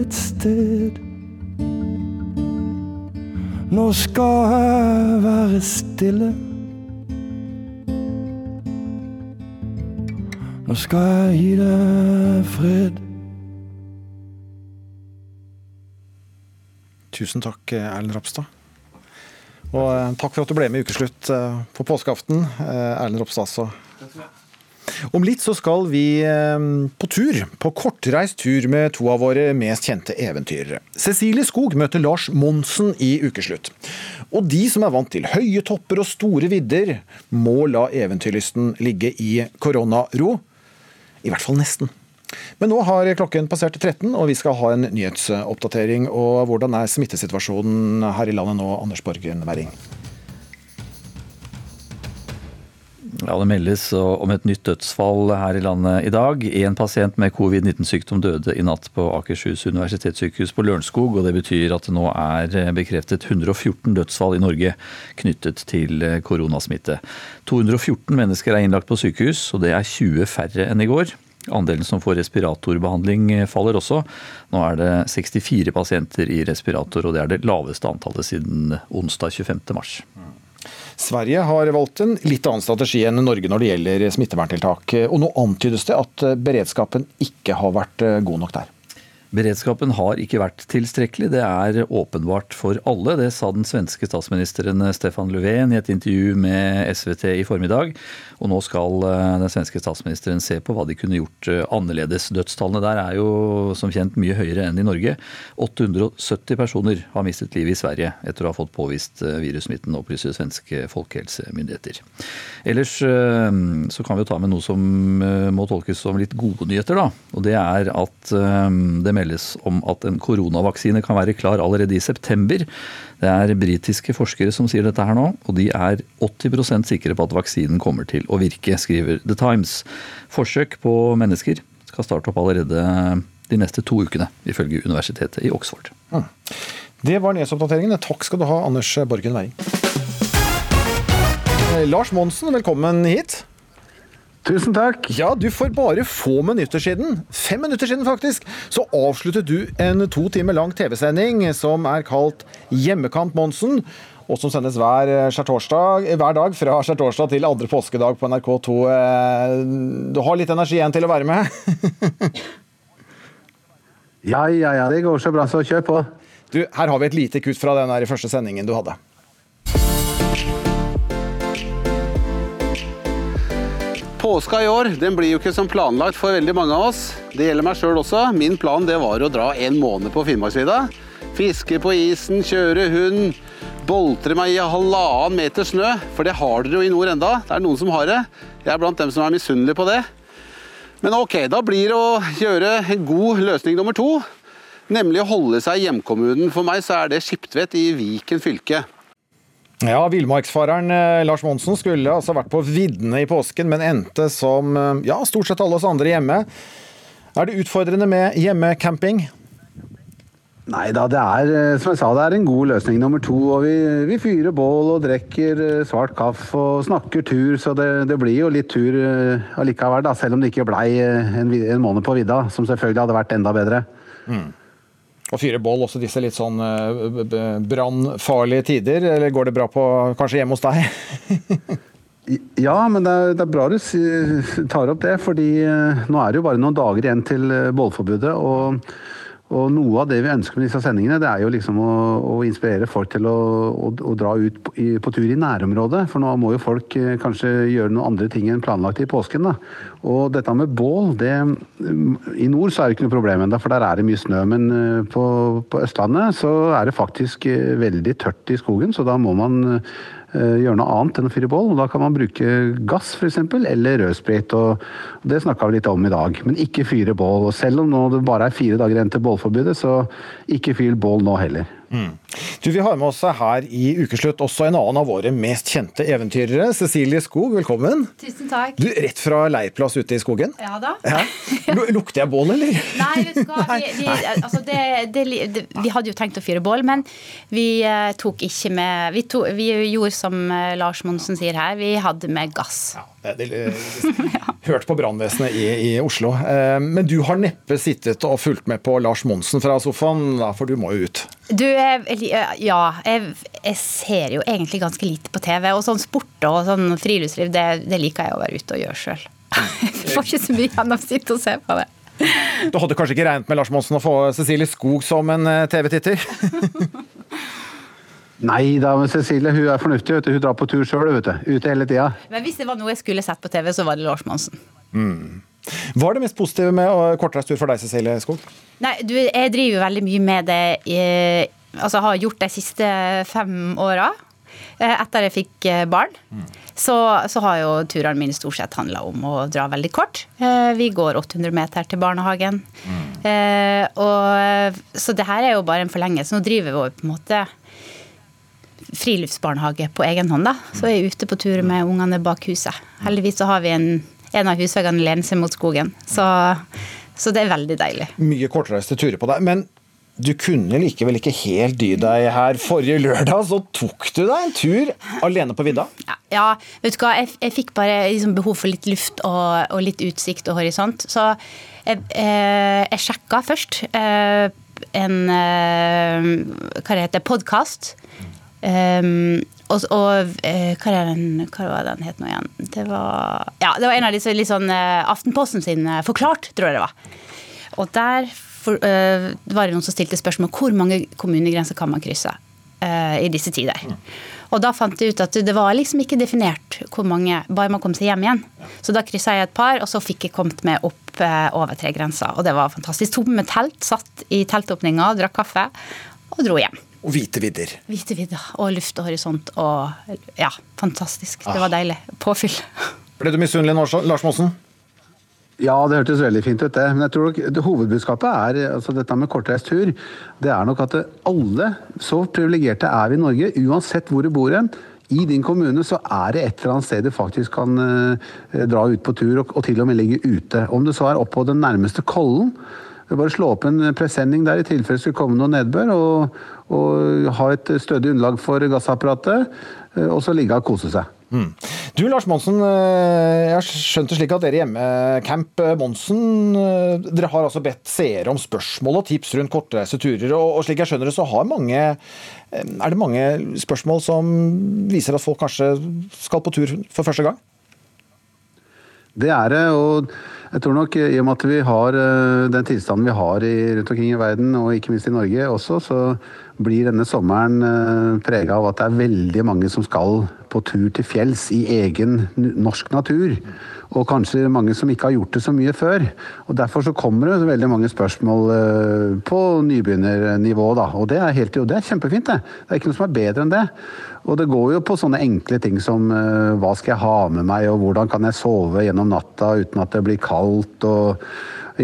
et sted. Nå skal jeg være stille. Nå skal jeg gi deg fred. Tusen takk, Erlend Ropstad. Og eh, takk for at du ble med i Ukeslutt eh, på påskeaften, eh, Erlend Ropstad. altså. Om litt så skal vi eh, på tur, på kortreist tur med to av våre mest kjente eventyrere. Cecilie Skog møter Lars Monsen i Ukeslutt. Og de som er vant til høye topper og store vidder, må la eventyrlysten ligge i koronaro. I hvert fall nesten. Men nå har klokken passert 13, og vi skal ha en nyhetsoppdatering. Og hvordan er smittesituasjonen her i landet nå, Anders Borgen Werring? Ja, Det meldes om et nytt dødsfall her i landet i dag. En pasient med covid-19-sykdom døde i natt på Akershus universitetssykehus på Lørenskog. og Det betyr at det nå er bekreftet 114 dødsfall i Norge knyttet til koronasmitte. 214 mennesker er innlagt på sykehus, og det er 20 færre enn i går. Andelen som får respiratorbehandling faller også. Nå er det 64 pasienter i respirator, og det er det laveste antallet siden onsdag 25. mars. Sverige har valgt en litt annen strategi enn Norge når det gjelder smitteverntiltak. Og nå antydes det at beredskapen ikke har vært god nok der. Beredskapen har ikke vært tilstrekkelig. Det er åpenbart for alle. Det sa den svenske statsministeren Stefan Löfven i et intervju med SVT i formiddag. Og nå skal den svenske statsministeren se på hva de kunne gjort annerledes. Dødstallene der er jo som kjent mye høyere enn i Norge. 870 personer har mistet livet i Sverige etter å ha fått påvist virussmitten, opplyser svenske folkehelsemyndigheter. Ellers så kan vi jo ta med noe som må tolkes som litt gode nyheter, da. Og det er at det meldes om at en koronavaksine kan være klar allerede i september. Det er britiske forskere som sier dette her nå, og de er 80% sikre på at vaksinen kommer til å virke, skriver The Times. Forsøk på mennesker skal starte opp allerede de neste to ukene, ifølge universitetet i Oxford. Mm. Det var nyhetsoppdateringene. Takk skal du ha, Anders Borgen Werring. Lars Monsen, velkommen hit. Tusen takk. Ja, du For bare få minutter siden, fem minutter siden faktisk, så avsluttet du en to timer lang TV-sending som er kalt Hjemmekamp Monsen. Og som sendes hver, hver dag fra skjærtorsdag til andre påskedag på NRK2. Du har litt energi igjen til å være med? ja, ja, ja. Det går så bra, så kjør på. Du, Her har vi et lite kutt fra den der første sendingen du hadde. Påska i år den blir jo ikke som planlagt for veldig mange av oss. Det gjelder meg sjøl også. Min plan det var å dra en måned på Finnmarksvidda. Fiske på isen, kjøre hund, boltre meg i halvannen meter snø. For det har dere jo i nord enda. Det er noen som har det. Jeg er blant dem som er misunnelige på det. Men ok, da blir det å gjøre en god løsning nummer to. Nemlig å holde seg i hjemkommunen. For meg så er det Skiptvet i Viken fylke. Ja, Villmarksfareren Lars Monsen skulle altså vært på viddene i påsken, men endte som ja, stort sett alle oss andre hjemme. Er det utfordrende med hjemmecamping? Nei da, det er som jeg sa, det er en god løsning nummer to. og Vi, vi fyrer bål og drikker svart kaffe og snakker tur, så det, det blir jo litt tur allikevel. da, Selv om det ikke blei en, en måned på vidda, som selvfølgelig hadde vært enda bedre. Mm. Og fyre bål også disse litt sånn brannfarlige tider, eller går det bra på kanskje hjemme hos deg? ja, men det er, det er, bra du tar opp det, fordi nå er det jo bare noen dager igjen til bålforbudet. og Og noe av det vi ønsker med disse sendingene, det er jo liksom å, å inspirere folk til å, å, å dra ut på, i, på tur i nærområdet. For nå må jo folk eh, kanskje gjøre noen andre ting enn planlagt i påsken. da. Og dette med bål, det I nord så er det ikke noe problem ennå, for der er det mye snø. Men eh, på, på Østlandet så er det faktisk eh, veldig tørt i skogen, så da må man gjøre noe annet enn å fyre bål. og Da kan man bruke gass f.eks., eller rødsprit. og Det snakka vi litt om i dag. Men ikke fyre bål. og Selv om det bare er fire dager igjen til bålforbudet, så ikke fyr bål nå heller. Mm. Du, Vi har med oss her i Ukeslutt også en annen av våre mest kjente eventyrere. Cecilie Skog, velkommen. Tusen takk. Du, Rett fra leirplass ute i skogen? Ja da. Ja. Lukter jeg bål, eller? Nei, vet du hva. Vi, vi, altså det, det, det, vi hadde jo tenkt å fyre bål, men vi eh, tok ikke med Vi, to, vi gjorde som eh, Lars Monsen sier her, vi hadde med gass. Det, det, hørt på brannvesenet i, i Oslo. Eh, Men du har neppe sittet og fulgt med på Lars Monsen fra sofaen, for du må jo ut. Du, jeg, ja. Jeg, jeg ser jo egentlig ganske lite på TV. Og sånn sport og sånn friluftsliv, det, det liker jeg å være ute og gjøre sjøl. Jeg får ikke så mye igjen av å sitte og se på det. Du hadde kanskje ikke regnet med Lars Monsen å få Cecilie Skog som en eh, TV-titter? Nei da, men Cecilie hun er fornuftig. vet du. Hun drar på tur sjøl, ute hele tida. Men hvis det var noe jeg skulle sett på TV, så var det Lars Monsen. Mm. Hva er det mest positive med kortreist tur for deg, Cecilie Skog? Nei, du, jeg driver jo veldig mye med det eh, Altså har gjort de siste fem åra. Eh, Etter jeg fikk eh, barn, så, så har jo turene mine stort sett handla om å dra veldig kort. Eh, Vi går 800 meter til barnehagen. Mm. og, så det her er jo bare en forlengelse. Nå driver vi jo på en måte friluftsbarnehage på egen hånd, da. Så jeg er ute på tur med ungene bak huset. Heldigvis så har vi en, en av husveggene lener seg mot skogen. Så, så det er veldig deilig. Mye kortreiste turer på deg. Men du kunne likevel ikke helt dy deg her. Forrige lørdag så tok du deg en tur alene på vidda. Ja, vet du hva, jeg, jeg fikk bare liksom behov for litt luft og, og litt utsikt og horisont. Så jeg, eh, jeg sjekka først eh, en eh, Hva det heter podkast. Um, og og eh, hva, den, hva var den het nå igjen? Det var, ja, det var en av disse litt sånn eh, Aftenposten sin eh, Forklart, tror jeg det var. Og der for, eh, var det noen som stilte spørsmål hvor mange kommunegrenser kan man krysse eh, i disse tider. Og da fant jeg ut at det var liksom ikke definert hvor mange, bare man kom seg hjem igjen. Så da kryssa jeg et par, og så fikk jeg kommet meg opp eh, over tre grenser. Og det var fantastisk. Tok med telt, satt i teltåpninga, drakk kaffe og dro hjem. Og hvite vidder. Hvite vidder og luft og horisont og ja, fantastisk. Det Ah. var deilig. Påfyll. Ble du misunnelig, Lars Lars Monsen? Ja, det hørtes veldig fint ut, det. Men jeg tror nok det hovedbudskapet er altså dette med kortreist tur. Det er nok at alle, så privilegerte er vi i Norge, uansett hvor du bor hen. I din kommune så er det et eller annet sted du faktisk kan eh, dra ut på tur, og, og til og med ligge ute. Om det så er oppå den nærmeste kollen. Bare slå opp en presenning der i tilfelle det skulle komme noe nedbør, og, og ha et stødig underlag for gassapparatet, eh, og så ligge og kose seg. Mm. Du Lars Monsen, eh, jeg har skjønt det slik at dere i Hjemmecamp eh, Monsen Dere har altså bedt seere om spørsmål og tips rundt kortreiste turer. Og, slik jeg skjønner det, så har mange er det mange spørsmål som viser at folk kanskje skal på tur for første gang? Det er det, og jeg tror nok i og med at vi har eh, den tilstanden vi har i, rundt omkring i verden, og ikke minst i Norge også, så blir denne sommeren prega av at det er veldig mange som skal på tur til fjells i egen norsk natur. Og kanskje mange som ikke har gjort det så mye før. Og Derfor så kommer det veldig mange spørsmål eh, på nybegynnernivå. da, Og det er, helt, det er kjempefint. Det Det er ikke noe som er bedre enn det. Og det går jo på sånne enkle ting som eh, hva skal jeg ha med meg, og hvordan kan jeg sove gjennom natta uten at det blir kaldt. Og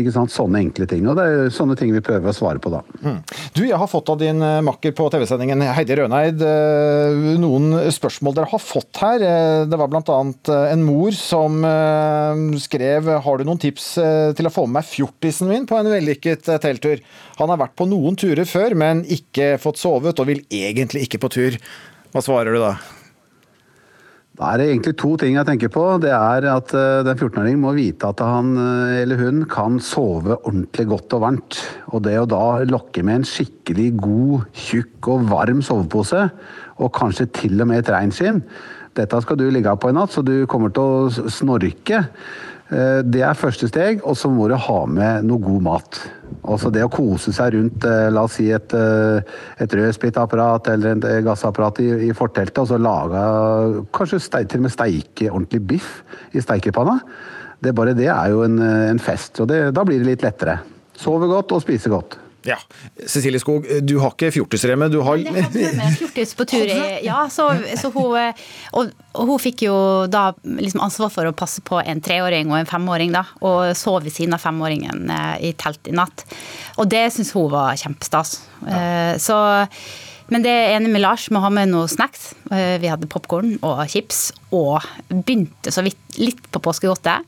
ikke sant, Sånne enkle ting. Og det er sånne ting vi prøver å svare på, da. Mm. Du, jeg har fått av din eh, makker på TV-sendingen Heidi Røneid eh, noen spørsmål dere har fått her. Eh, Det var bl.a. en mor som skrev har du noen tips til å få med meg fjortisen min på en vellykket telttur. Han har vært på noen turer før, men ikke fått sovet og vil egentlig ikke på tur. Hva svarer du da? Da er det egentlig to ting jeg tenker på. Det er at eh, den 14-åringen må vite at han eh, eller hun kan sove ordentlig godt og varmt. Og det å da lokke med en skikkelig god, tjukk og varm sovepose, og kanskje til og med et reinskinn Dette skal du ligge på i natt, så du kommer til å snorke. Eh, Det er første steg, og så må du ha med noe god mat. Altså det å kose seg rundt eh, la oss si et, eh, et rødsplittapparat eller et gassapparat i, i forteltet, og så lage kanskje til og med steike ordentlig biff i steikepanna. Det bare det er jo en, en fest, og det, da blir det litt lettere. Sove godt og spise godt. Ja. Cecilie Skog, du har ikke fjortisremme, du har fjortis på tur i Ja, så, så hun eh, og, og hun fikk jo da liksom ansvar for å passe på en treåring og en femåring, da. Og sov ved siden av femåringen eh, i telt i natt. Og det syns hun var kjempestas. Ja. Så men det er enig med Lars vi ha med noe snacks. Eh, Vi hadde popkorn og chips, og begynte så vidt litt på påskegodtet.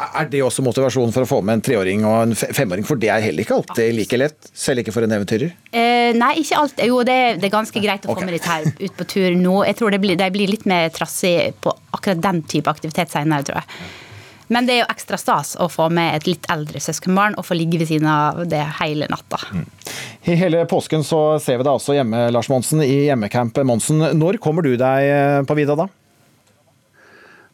Er det også motivasjonen for å få med en treåring og en femåring? For det er heller ikke alltid like lett, selv ikke for en eventyrer. Eh, nei, ikke alt. Jo, det, det er ganske greit å få med litt her ut på tur nå. Jeg tror det blir, blir litt mer trassig på akkurat den type aktivitet senere, tror jeg. Men det er jo ekstra stas å få med et litt eldre søskenbarn og få ligge ved siden av det hele natta. I hele påsken så ser vi deg også hjemme, Lars Monsen, i hjemmecamp Monsen. Når kommer du deg eh, på vidda da?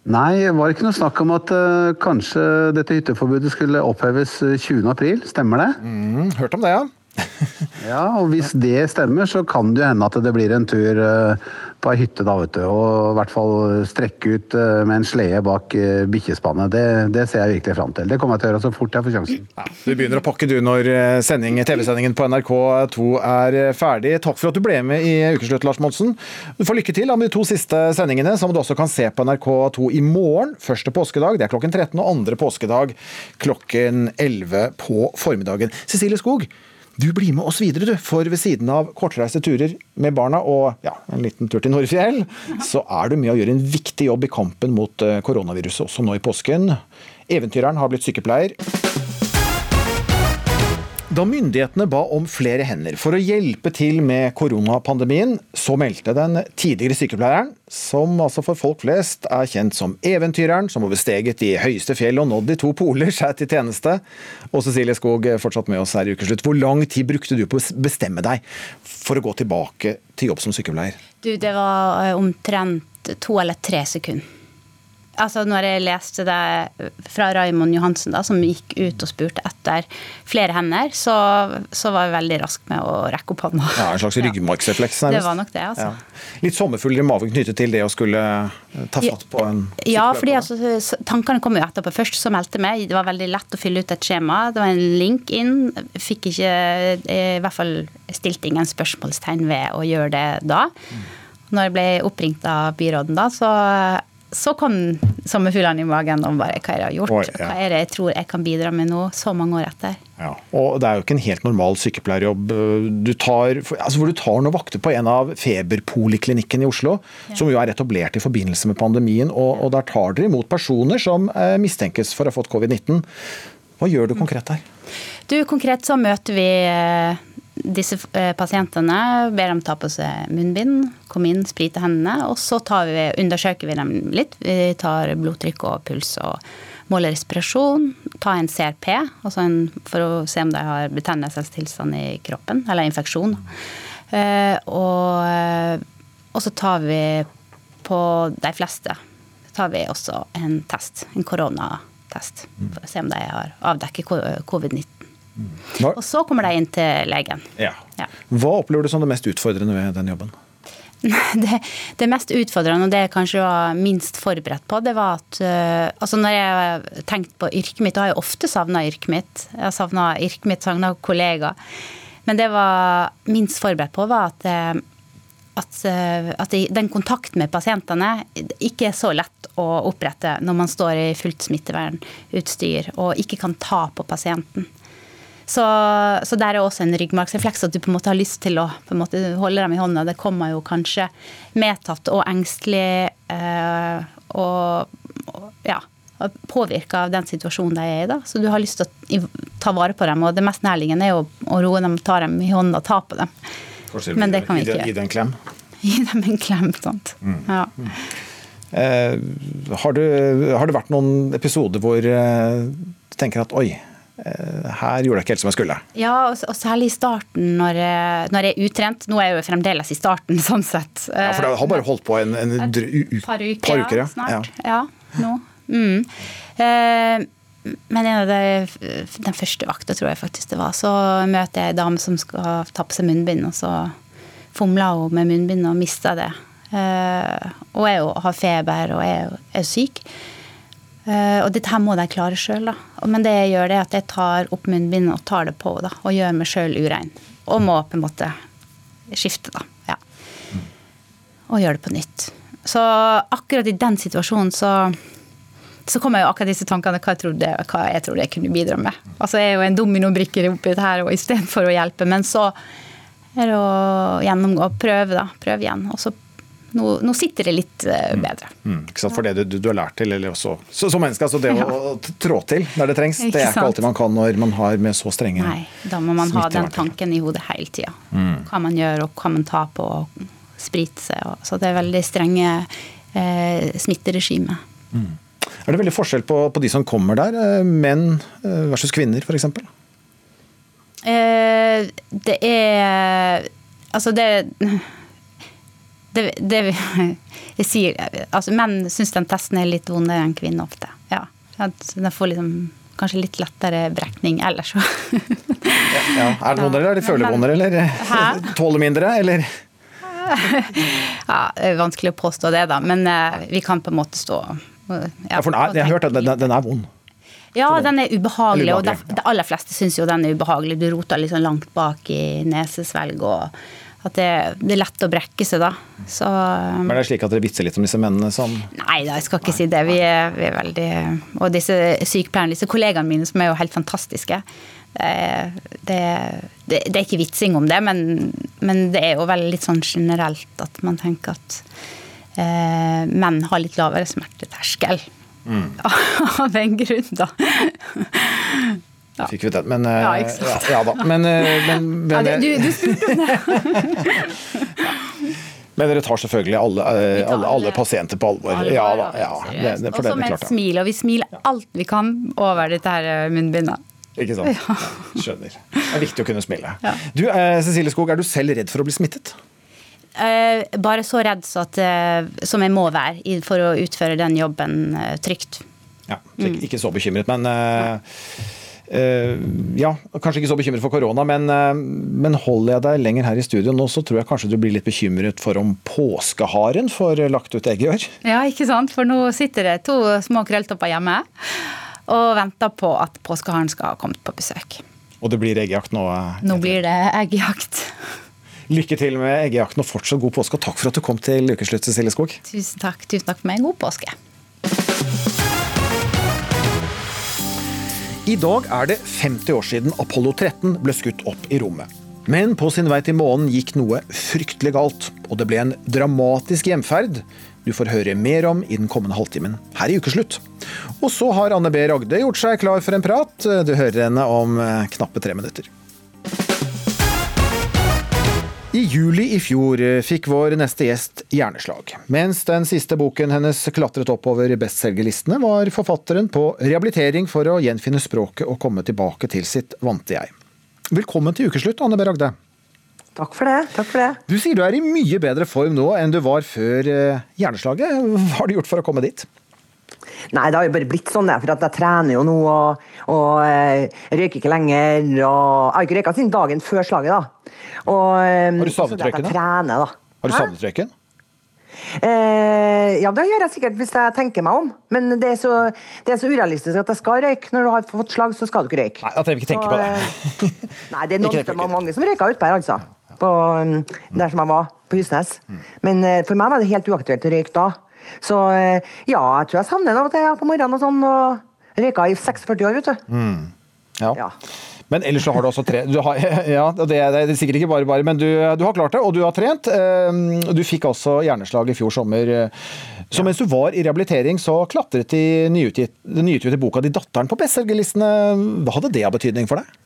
Nei, det var ikke noe snakk om at uh, kanskje dette hytteforbudet skulle oppheves eh, 20. april, stemmer det? Mm, hørt om det, ja. ja, og hvis det stemmer, så kan det jo hende at det blir en tur eh, på ei hytte, da, vet du. Og i hvert fall strekke ut eh, med en slede bak eh, bikkjespannet. Det, det ser jeg virkelig fram til. Det kommer jeg til å gjøre så fort jeg får sjansen. Du begynner å pakke du når eh, sending, TV-sendingen på NRK2 er ferdig. Takk for at du ble med i Ukeslutt, Lars Monsen. Du får lykke til med de to siste sendingene, som du også kan se på NRK2 i morgen. Første påskedag, det er klokken 13, og andre påskedag klokken 11 på formiddagen. Cecilie Skog, du blir med oss videre, du. For ved siden av kortreiste turer med barna og ja, en liten tur til Nordfjell, så er du med å gjøre en viktig jobb i kampen mot eh, koronaviruset, også nå i påsken. Eventyreren har blitt sykepleier. Da myndighetene ba om flere hender for å hjelpe til med koronapandemien, så meldte den tidligere sykepleieren, som altså for folk flest er kjent som eventyreren, som oversteget de høyeste fjell og nådd de to poler, seg til tjeneste. Og Cecilie Skog, fortsatt med oss her i Ukeslutt. Hvor lang tid brukte du på å bestemme deg for å gå tilbake til jobb som sykepleier? Du, det var eh, omtrent to eller tre sekunder. Altså, når jeg leste det fra Raimond Johansen, da, som gikk ut og spurte etter flere hender, så, så var jeg veldig rask med å rekke opp hånda. Ja, En slags ryggmargsrefleks, Det var nok det, altså. Ja. Litt sommerfugler i maven knyttet til det å skulle eh, ta fatt på en Ja, fordi altså, tankene kom jo etterpå. Først så meldte meg. Det var veldig lett å fylle ut et skjema. Det var en link inn. Fikk ikke eh, I hvert fall stilte ingen spørsmålstegn ved å gjøre det da. Når jeg ble oppringt av byråden da, så, så kom sommerfuglene i magen om bare hva er det jeg har gjort. Oi, ja. Hva er det jeg tror jeg kan bidra med nå, så mange år etter. Ja, og det er jo ikke en helt normal sykepleierjobb. Du tar, altså hvor du tar noen vakter på en av feberpoliklinikkene i Oslo, som jo er etablert i forbindelse med pandemien, og, og der tar dere imot personer som eh, mistenkes for å ha fått covid-19. Hva gjør du konkret der? Du, Konkret så møter vi eh, disse eh, pasientene, ber dem ta på seg munnbind, komme inn, sprite hendene, og så tar vi, undersøker vi dem litt. Vi tar blodtrykk og puls og måler respirasjon, Ta en CRP, altså en, for å se om de har betennelsestilstand i kroppen, eller infeksjon. Eh, og, eh, og så tar vi på de fleste tar vi også en test, en koronatest, for å se om de har avdekket covid-19. Og så kommer de inn til legen. ja. Ja. Hva opplever du som det mest utfordrende ved den jobben? Det, det mest utfordrende, og det jeg kanskje var minst forberedt på, det var at uh, altså Når jeg har tenkt på yrket mitt, da har jeg ofte savna yrket mitt. Jeg har savna yrket mitt, savna kollegaer. Men det jeg var minst forberedt på, var at, øh, at, øh, at den kontakten med pasientene ikke er så lett å opprette når man står i fullt smittevernutstyr og ikke kan ta på pasienten. Så, så der er også en ryggmargsrefleks at du på en måte har lyst til å måte holde dem i hånda. Det kommer jo kanskje medtatt og engstelig øh, og, og ja, påvirka av den situasjonen de er i. da. Så du har lyst til å ta vare på dem, og det mest nærliggende er jo å roe dem, ta dem i hånda ta på dem. Men det kan vi ikke gjøre. Gi gjøre. en klem? Gi dem en klem. sant? Ja. Eh, har, du, har det vært noen episoder hvor eh, du tenker at oi, her gjorde jeg ikke helt som jeg skulle? Ja, og, særlig i starten, når, jeg- når jeg er utrent. Nå er jeg jo fremdeles i starten, sånn sett. Ja, For det har bare holdt på en, en u, par uker, par uker ja, snart. Ja. nå. Mm. Eh, men en av de, den første vakta, tror jeg faktisk det var, så møter jeg ei dame som skal ta på seg munnbind, og så fomla hun med munnbind og mista det. Eh, og jeg har feber og er er syk. Eh, og dette her må de klare sjøl, da. Men det jeg gjør, det er at jeg tar opp munnbindet og tar det på, da. Og gjør meg sjøl urein. Og må på en måte skifte, da. Ja. Og gjøre det på nytt. Så akkurat i den situasjonen så så kom jeg jo akkurat disse tankene hva jeg trodde, hva jeg trodde jeg kunne bidra med. Altså Jeg er jo en dominobrikke oppi dette her og istedenfor å hjelpe. Men så er det å gjennomgå, prøve, da. Prøve igjen. Og så nå, nå sitter det litt uh, bedre. Mm, ikke sant, For det du, du har lært til, eller også så, som menneske, altså det ja. å trå til der det trengs, det er ikke alltid man kan når man har med så strenge Nei, da må man ha den tanken i hodet hele tida. Mm. Hva man gjør, og hva man tar på, og sprite seg. Og, så det er veldig strenge eh, smitteregime. Mm. Er det veldig forskjell på, på de som kommer der, eh, menn eh, versus kvinner f.eks.? Eh, det er Altså, det det, det jeg sier, altså Menn syns den testen er litt vondere enn kvinner ofte. Ja, at De får liksom kanskje litt lettere brekning ellers. ja, ja. Er det vondere, eller er de føler vondere, eller tåler mindre, eller? ja, det er vanskelig å påstå det, da. Men uh, vi kan på en måte stå ja, for er, Jeg har hørt at den, den er vond. Ja, den er ubehagelig, og de, aller fleste syns jo den er ubehagelig. Du roter litt liksom langt bak i nesesvelg, og at det, det, er lett å brekke seg da. Så, Men er det slik at dere vitser litt om disse mennene som Nei da, jeg skal ikke si det. Vi er, vi er veldig Og disse sykepleierne, disse kollegaene mine som er jo helt fantastiske. Det, det, det, er ikke vitsing om det, men, men, det er jo vel litt sånn generelt at man tenker at eh, menn har litt lavere smerteterskel. Mm. Av en grunn, da. Ja. Fikk vi den. Men ja, ja, ja da. Men, eh, men, men ja, det, du, du spurte om det. Men dere tar selvfølgelig alle, eh, tar alle, alle pasienter på alvor. Ja da. Ja, det, det, med et smil. Og vi smiler alt vi kan over dette her eh, munnbindet. Ikke sant. Skjønner. Det er viktig å kunne smile. Du, Cecilie Skog, er du selv redd for å bli smittet? Bare så redd så at, som jeg må være for å utføre den jobben trygt. Ja, så ikke, ikke så bekymret, men ja, kanskje ikke så bekymret for korona, men, men, holder jeg deg lenger her i studio nå, så tror jeg kanskje du blir litt bekymret for om påskeharen får lagt ut egg i år? Ja, ikke sant. For nå sitter det to små krølltopper hjemme og venter på at påskeharen skal ha kommet på besøk. Og det blir eggjakt nå? Nå blir det eggjakt. Lykke til med eggejakten og fortsatt god påske. Og takk for at du kom til ukeslutt, Cecilie Skog. Tusen takk. Tusen takk for meg. God påske. I dag er det 50 år siden Apollo 13 ble skutt opp i rommet. Men på sin vei til månen gikk noe fryktelig galt, og det ble en dramatisk hjemferd du får høre mer om i den kommende halvtimen her i Ukeslutt. Og så har Anne B. Ragde gjort seg klar for en prat. Du hører henne om eh, knappe tre minutter. I juli i fjor eh, fikk vår neste gjest hjerneslag. Mens den siste boken hennes klatret oppover bestselgerlistene, var forfatteren på rehabilitering for å gjenfinne språket og komme tilbake til sitt vante jeg. Velkommen til ukeslutt, Anne B. Ragde. Takk for det. takk for det. Du sier du er i mye bedre form nå enn du var før eh, hjerneslaget. Hva har du gjort for å komme dit? Nei, det har jo bare blitt sånn, for jeg trener jo nå og, og øh, røyker ikke lenger. Og jeg har ikke røyka siden dagen før slaget, da. Og, øh, har du savnet røyken, da? Har du savnet røyken? Eh, ja, det gjør jeg sikkert hvis jeg tenker meg om. Men det er, så, det er så urealistisk at jeg skal røyke. Når du har fått slag, så skal du ikke røyke. Nei, at jeg vil ikke tenke på det. Eh, nei, det er noen, det mange som røyka utpå her, altså. På, um, der som jeg var, på Husnes. Mm. Men eh, for meg var det helt uaktuelt å røyke da. Så eh, ja, jeg tror jeg savner det av og til på morgenen og sånn. Og røyka i 46 år, vet du. Mm. Ja. ja. Men ellers så har du også trent har, Ja, det er, det er, sikkert ikke bare bare, men du, du, har klart det, og du har trent. Ehm, du fikk også hjerneslag i fjor sommer. Så mens du var i rehabilitering, så klatret de den nyutgitte boka di 'Datteren' på bestselgerlistene. Hva hadde det av betydning for deg?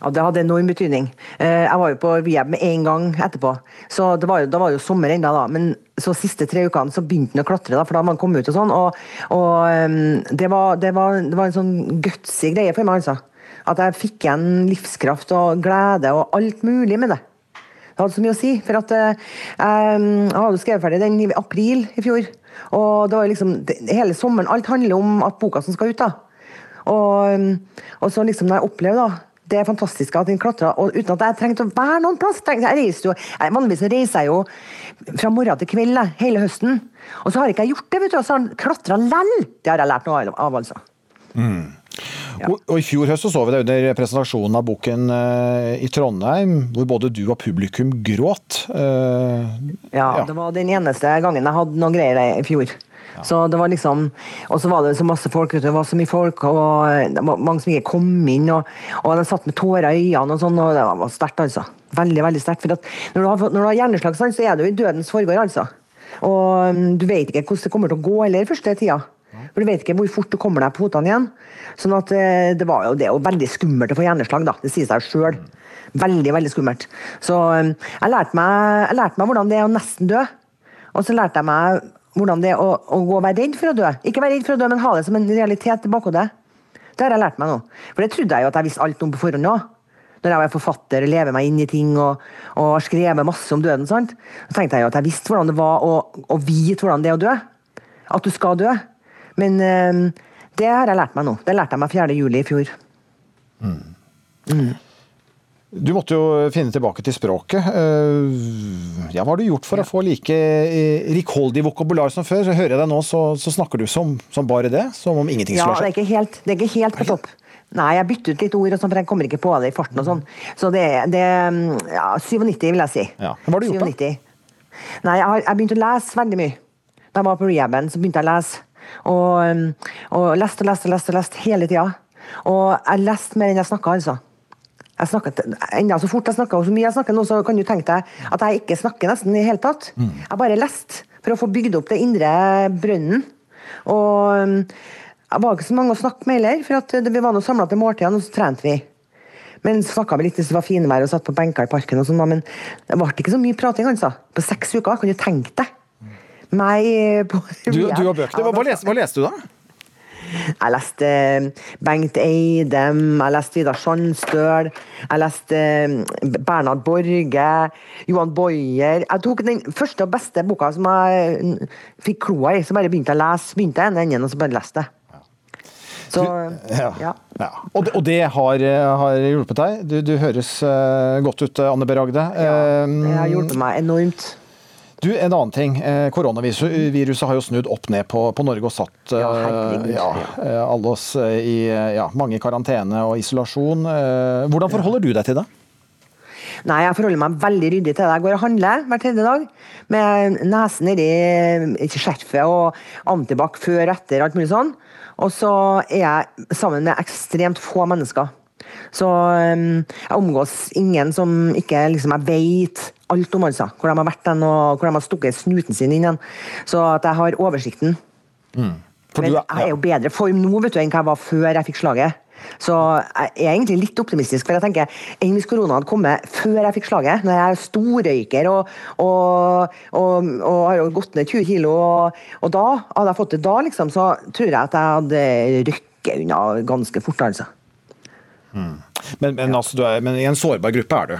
Ja, Det hadde enorm betydning. Eh, jeg var jo på rehab med en gang etterpå. Så det var jo, Da var jo sommer ennå, da. Men så siste tre ukene så begynte han å klatre, da, for da hadde man kommet ut og sånn. Og, og det, var, det, var, det, var, en sånn gutsy greie for meg, altså. At jeg fikk igjen livskraft og glede og alt mulig med det. Det hadde så mye å si. For at jeg, jeg hadde skrevet ferdig den i april i fjor. Og det var liksom hele sommeren Alt handler om at boka som skal ut, da. Og, og så liksom når jeg opplevde da det er fantastisk at den klatra, og uten at jeg trengte å være noen plass. Jeg reiser jo, jeg, Vanligvis reiser jeg jo fra morgen til kveld hele høsten. Og så har ikke jeg gjort det, vet du. Og så har han klatra lell! Det har jeg lært noe av, altså. Mm. Og, og I fjor høst så, så vi det under presentasjonen av boken uh, i Trondheim, hvor både du og publikum gråt. Eh, Ja, det var den eneste gangen jeg hadde noen greier i fjor. Så det var liksom, Og så var det så masse folk, ute, det var så mye folk, og eh, det var mange som ikke kom inn. Og, og de satt med tårer i øynene og sånn, og det var sterkt, altså. Veldig, veldig sterkt. For når du har, når du har hjerneslag, så er du i dødens forgård, altså. Og mm, du vet ikke hvordan det kommer til å gå heller første tida. For du vet ikke hvor fort du kommer deg på hotene igjen. Sånn at eh, det, var jo, det og veldig skummelt å få hjerneslag, da. Det sier seg sjøl. Veldig, veldig skummelt. Så eh, jeg lærte meg, jeg lærte meg hvordan det er å nesten dø. Og så lærte jeg meg hvordan det er å, å være redd for å dø. Ikke være redd for å dø, men ha det som en realitet i bakhodet. Det har jeg lært meg nå. For det trodde jeg jo at jeg visste alt om på forhånd òg. Når jeg var forfatter og lever meg inn i ting og, og skrevet masse om døden. sant? Så tenkte jeg jo at jeg visste hvordan det var å, å vite hvordan det er å dø. At du skal dø. Men øh, det har jeg lært meg nå. Det lærte jeg meg 4. juli i fjor. Du måtte jo finne tilbake til språket. Eh, Ja, hva har du gjort for å få like eh, rikholdig vokabular som før? Så hører jeg deg nå, så, så snakker du som, som bare det? Som om ingenting Ja, skulle det ha er ikke helt, det er ikke helt på topp. Nei, jeg bytter ut litt ord, og sånn, for jeg kommer ikke på det i farten. og sånn. Så det er er, ja, 97, vil jeg si. Ja. Hva har du gjort, da? Nei, jeg har jeg begynte å lese veldig mye. Da jeg var på rehaben, så begynte jeg å lese. Og, og leste og leste og leste, leste hele tida. Og jeg leste mer enn jeg snakka, altså. Jeg snakket, enda så fort jeg snakka, og så mye jeg snakker nå, så kan du tenke deg at jeg ikke snakker nesten i det hele tatt. Jeg bare leste for å få bygd opp det indre brønnen. Og um, jeg var ikke så mange å snakke med heller, for at vi var samla til måltidene, og så trente vi. Men snakka vi litt hvis det var finvær og satt på benker i parken, og sånn, men det ble ikke så mye prating. altså. På seks uker, kan du tenke deg. Meg eh, på Du, du og bøkene. Hva, hva, leste, hva leste du, da? Jeg leste eh, Bengt Eidem, jeg leste Vidar Sandstøl, jeg leste eh, Bernhard Borge, Johan Boyer. Jeg tok den første og beste boka som jeg mm, fikk kloa i, så bare begynte jeg å lese. Begynte jeg en enden, og så bare leste jeg. Så, Ja. ja. Ja. Og, det- og det har, eh, har hjulpet deg? Du, du høres eh, godt ut, Anne B. Ragde. Det har hjulpet meg enormt. Du, En annen ting. Eh, koronaviruset har jo snudd opp ned på, på Norge og satt ja, ja, eh, alle oss eh, i eh, ja, mange i karantene og isolasjon. Eh, Hvordan forholder du deg til det? Nei, jeg forholder meg veldig ryddig til det. Jeg går og handler hver tredje dag med nesen nedi ikke skjerfet og antibac før og etter, alt mulig sånn. Og så er jeg sammen med ekstremt få mennesker. Så jeg omgås ingen som ikke liksom, jeg vet alt om, altså. Hvor de har vært den, og hvor de har stukket snuten sin inn igjen. Så at jeg har oversikten. Men du jeg er jo bedre form nå vet du, enn hva jeg var før jeg fikk slaget. Så jeg er egentlig litt optimistisk, for jeg tenker enn hvis korona hadde kommet før jeg fikk slaget, når jeg er storrøyker og, og, og, og har gått ned 20 kilo, og, da hadde jeg fått det da, liksom, så tror jeg at jeg hadde røkket unna ganske fort, altså. Men, men, altså, du er, men i en sårbar gruppe er du.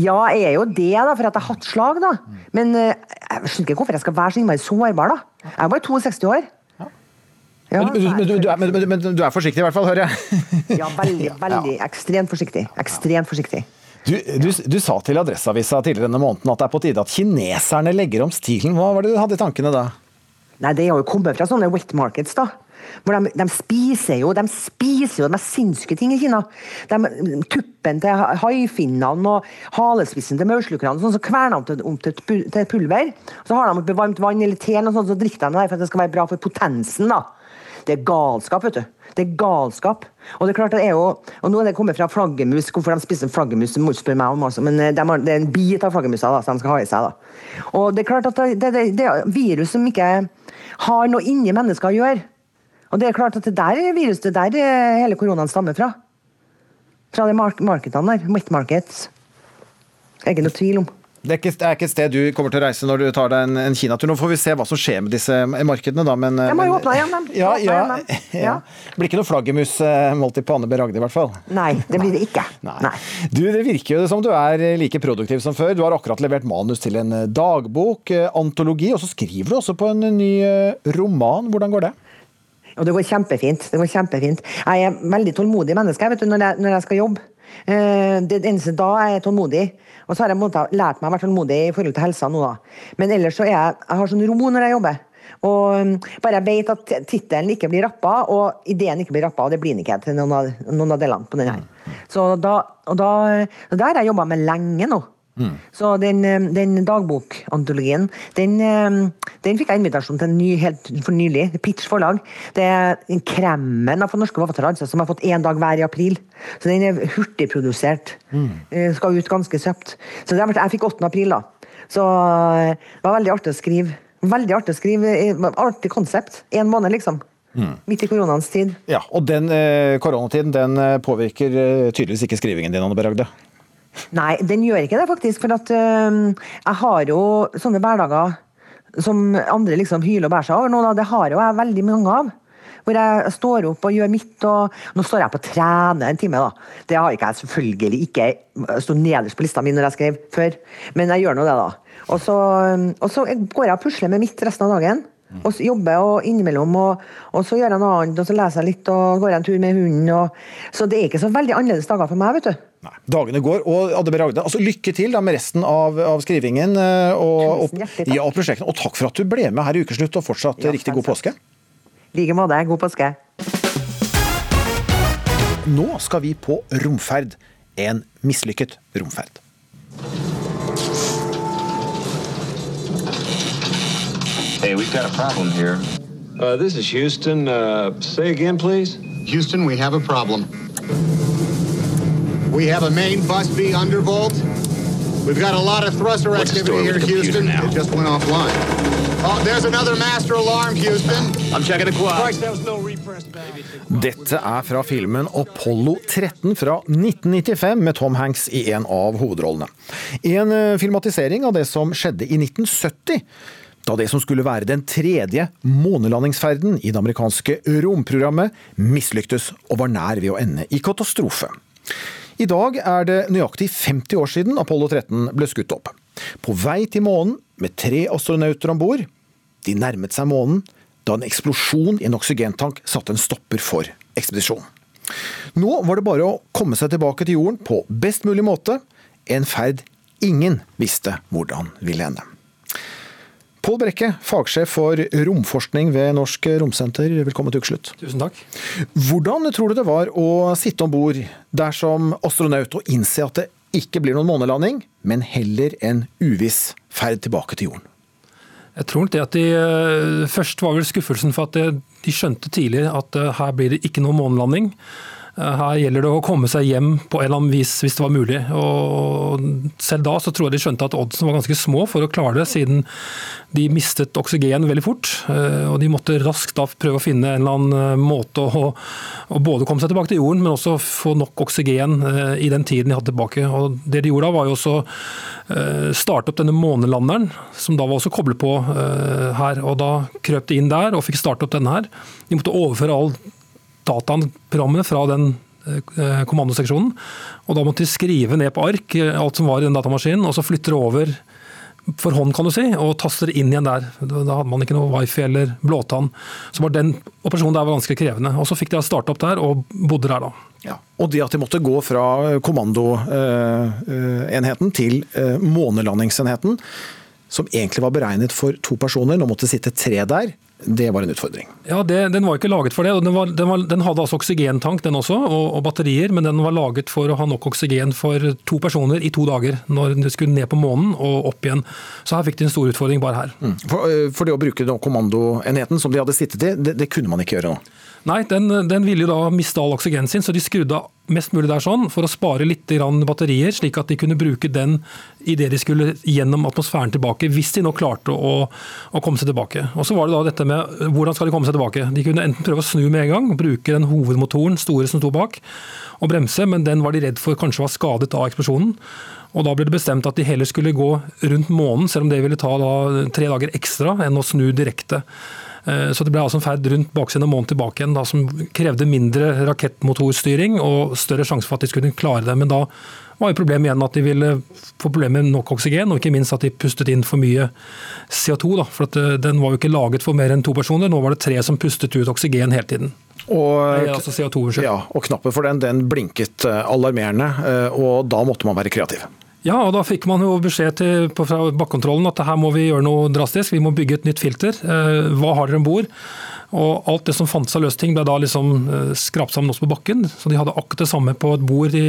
Ja, jeg er jo det, da, for at jeg har hatt slag, da. Men eh, jeg skjønner ikke hvorfor jeg skal være så innmari sårbar, da. Jeg er bare 62 år. Ja, men, du, men, du, du er, men, du er forsiktig i hvert fall, hører jeg. ja, veldig, veldig. Ekstremt forsiktig. Ekstremt forsiktig. Du, du, du sa til Adresseavisa tidligere denne måneden at det er på tide at kineserne legger om stilen. Hva var det du hadde i tankene da? Nei, det har jo kommet fra sånne wet markets, da. Hvor de, de spiser jo de spiser jo de mest sinnssyke ting i Kina. De, tuppen til haifinnene og halespissen til maurslukerne, sånn, så kverner de om til, til pulver. Så har de oppi varmt vann eller te, og sånn, så drikker de det for at det skal være bra for potensen. da. Det er galskap, vet du. Det er galskap. Og det er klart det er jo, og nå er det kommet fra flaggermus. Hvorfor de spiser flaggermus, må du spørre meg om. Altså. Men eh, de har, det er en bit av flaggermusa som de skal ha i seg. da. Og det er klart at det, det, det er virus som ikke har noe inni mennesker å gjøre. Og det er klart at det der viruset det der er hele koronaen stammer fra. Fra de mark markedene der. Wet markets. Det er ikke noe tvil om. Det er, ikke, det er ikke et sted du kommer til å reise når du tar deg en, en Kinatur. Nå får vi se hva som skjer med disse markedene, da. Men, jeg må jo åpne igjen, dem. Ja, ja, ja, ja. Blir ikke noe flaggermusmåltid på Anne B. Ragde, i hvert fall. Nei, det blir det ikke. Nei. Du, Det virker jo som du er like produktiv som før. Du har akkurat levert manus til en dagbok, eh, antologi, og så skriver du også på en ny eh, roman. Hvordan går det? Og det går kjempefint. det går kjempefint. Jeg er veldig tålmodig menneske vet du, når, jeg, når jeg skal jobbe. Eh, Det eneste da er jeg tålmodig. Og så har jeg lært meg å være tålmodig i forhold til helsa nå, da. Men ellers så er jeg, jeg har sånn ro når jeg jobber. Og um, bare jeg vet at tittelen ikke blir rappa, og ideen ikke blir rappa, og det blir den ikke til noen av, noen av delene på den her. Så da, og da, og det har jeg jobba med lenge nå. Så den, eh, den dagbokantologien, den, eh, den fikk jeg invitasjon til en ny, helt for nylig. Pitch forlag. Det er en kremen av norske forfattere altså, som har fått én dag hver i april. Så den er hurtigprodusert. Mm. Skal ut ganske kjapt. Så det jeg fikk 8. april, da. Så eh, det var veldig artig å skrive. Veldig artig å skrive. eh, Artig konsept. Én måned, liksom. Midt i koronaens tid. Ja, Og den eh, koronatiden den eh, påvirker eh, tydeligvis ikke skrivingen din, Anne B. Nei, den gjør ikke det, faktisk. For at øh, jeg har jo sånne hverdager som andre liksom hyler og bærer seg over nå. Da. Det har jo jeg veldig mange av. Hvor jeg står opp og gjør mitt. og Nå står jeg på å trene en time, da. Det har ikke jeg selvfølgelig ikke stått nederst på lista mi når jeg skrev før, men jeg gjør nå det, da. Og så, og så går jeg og pusler med mitt resten av dagen. Og så jobber og innimellom, og, og så gjør jeg noe annet, og så leser jeg litt og går en tur med hunden. Og, så det er ikke så veldig annerledes dager for meg, vet du. Dagene går, og Anne B. Ragde, altså lykke til da med resten av, av skrivingen eh, og, og, ja, og prosjektene. Og takk for at du ble med her i Ukeslutt, og fortsatt ja, riktig god påske. I like måte. God påske. Nå skal vi på romferd. En mislykket romferd. Hey, we've got a problem here. Uh, this is Houston. Uh, say again, please. Houston, we have a problem. We have a main bus B undervolt. We've got a lot of thruster What's activity here, Houston. now? It just went offline. Oh, there's another master alarm, Houston. I'm checking the quad. Christ, there was no repress baby. Dette er fra filmen Apollo 13 fra 1995 med Tom Hanks i en av hovedrollene. En eh, filmatisering av det som skjedde i 1970. Da det som skulle være den tredje månelandingsferden i det amerikanske romprogrammet mislyktes og var nær ved å ende i katastrofe. I dag er det nøyaktig 50 år siden Apollo 13 ble skutt opp. På vei til månen med tre astronauter om bord. De nærmet seg månen da en eksplosjon i en oksygentank satte en stopper for ekspedisjonen. Nå var det bare å komme seg tilbake til jorden på best mulig måte, en ferd ingen visste hvordan ville ende. Pål Brekke, fagsjef for romforskning ved Norsk Romsenter, velkommen til ukeslutt. Tusen takk. Hvordan tror du det var å sitte om bord der som astronaut og innse at det ikke blir noen månelanding, men heller en uviss ferd tilbake til jorden? Jeg tror det at de eh, Først var vel skuffelsen for at de, de skjønte tidlig at eh, her blir det ikke noen månelanding. Eh, Her gjelder det å komme seg hjem på en eller annen vis hvis det var mulig. Og selv da så tror jeg de skjønte at oddsen var ganske små for å klare det, siden de mistet oksygen veldig fort. Eh, Og de måtte raskt da prøve å finne en eller annen eh, måte å, å både komme seg tilbake til jorden, men også få nok oksygen i den tiden de hadde tilbake. Og det de gjorde da var jo også starte opp denne månelanderen, som da var også koblet på her. Og da krøp de inn der og fikk starte opp denne her. De måtte overføre all dataen, programmene fra den eh, kommandoseksjonen. Og da måtte de skrive ned på ark eh, alt som var i den datamaskinen, og så flytte det over for hånd, kan du si, og taste det inn igjen der. Da hadde man ikke noe wifi eller blåtann. Så var den operasjonen der var ganske krevende. Og så fikk de starte opp der, og bodde der da. Ja. Og det at de måtte gå fra kommandoenheten til eh, månelandingsenheten, som egentlig var beregnet for to personer, nå måtte det sitte tre der, det var en utfordring. Ja, det, Den var ikke laget for det. og Den, var, den, var, den hadde altså oksygentank den også, og, og batterier, men den var laget for å ha nok oksygen for to personer i to dager, når de skulle ned på månen og opp igjen. Så her fikk de en stor utfordring bare her. For, eh, for det å bruke kommandoenheten som de hadde sittet i, det, det kunne man ikke gjøre nå. Nei, den, den ville jo da miste all oksygen sin, så de skrudde mest mulig der sånn for å spare litt grann batterier, slik at de kunne bruke den idet de skulle gjennom atmosfæren tilbake, hvis de nå klarte å, å, komme seg tilbake. Og Så var det da dette med hvordan skal de komme seg tilbake. De kunne enten prøve å snu med en gang, bruke den hovedmotoren, store som sto bak, og bremse, men den var de redd for kanskje var skadet av eksplosjonen. Og Da ble det bestemt at de heller skulle gå rundt månen, selv om det ville ta da tre dager ekstra enn å snu direkte. Eh, så det ble altså en ferd rundt baksiden av månen tilbake igjen, da, som krevde mindre rakettmotorstyring og større sjanse for at de skulle klare det. Men da var jo problemet igjen at de ville få problemer med nok oksygen, og ikke minst at de pustet inn for mye CO2. Da, for at eh, Den var jo ikke laget for mer enn to personer, nå var det tre som pustet ut oksygen hele tiden. Og, altså CO2, ja, og knappen for den, den blinket eh, alarmerende, og da måtte man være kreativ. Ja, og da fikk man jo beskjed til, fra bakkontrollen at her må vi gjøre noe drastisk. Vi må bygge et nytt filter. Eh, hva har dere om bord? Og alt det som fantes av løsting ble da liksom eh, skrapt sammen også på bakken. Så de hadde akkurat det samme på et bord i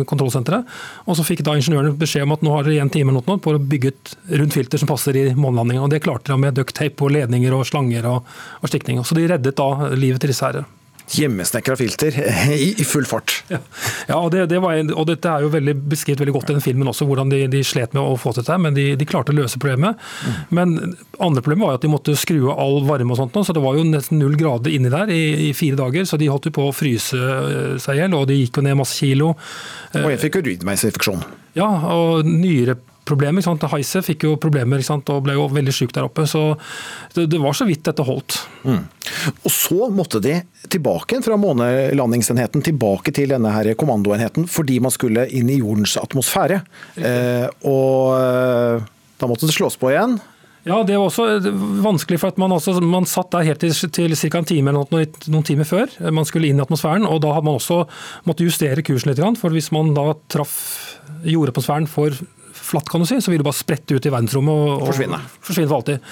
kontrollsenteret. Og så fikk da ingeniørene beskjed om at nå har dere én time på å bygge et rundt filter som passer i månelandinga. Og det klarte de med duct tape og ledninger og slanger og, og stikninger. Så de reddet da livet til disse herre hjemmesnekra filter i, i, full fart. Ja, ja og, det, det en, og, dette er jo veldig beskrevet veldig godt i den filmen også, hvordan de, de slet med å få til dette, men de, de, klarte å løse problemet. Mm. Men andre problemet var jo at de måtte skru av all varme og sånt, så det var jo nesten null grader inni der i, i fire dager. Så de holdt jo på å fryse eh, seg i hjel, og de gikk jo ned masse kilo. Og jeg fikk urinveisinfeksjon. Ja, og nyre problemer. Heise fikk jo problemer og ble jo veldig syk der oppe. Så det, det var så vidt dette holdt. Mm. Og så måtte de tilbake fra månelandingsenheten tilbake til denne her kommandoenheten fordi man skulle inn i jordens atmosfære. Eh, og eh, da måtte det slås på igjen. Ja, det var også vanskelig, for at man, også, man satt der helt til, til ca. en time eller noe, noen timer før man skulle inn i atmosfæren. og Da hadde man også måttet justere kursen litt. For hvis man da traff jordatmosfæren for flatt, kan du si, så vil du bare sprette ut i verdensrommet og, og forsvinne. forsvinne for alltid.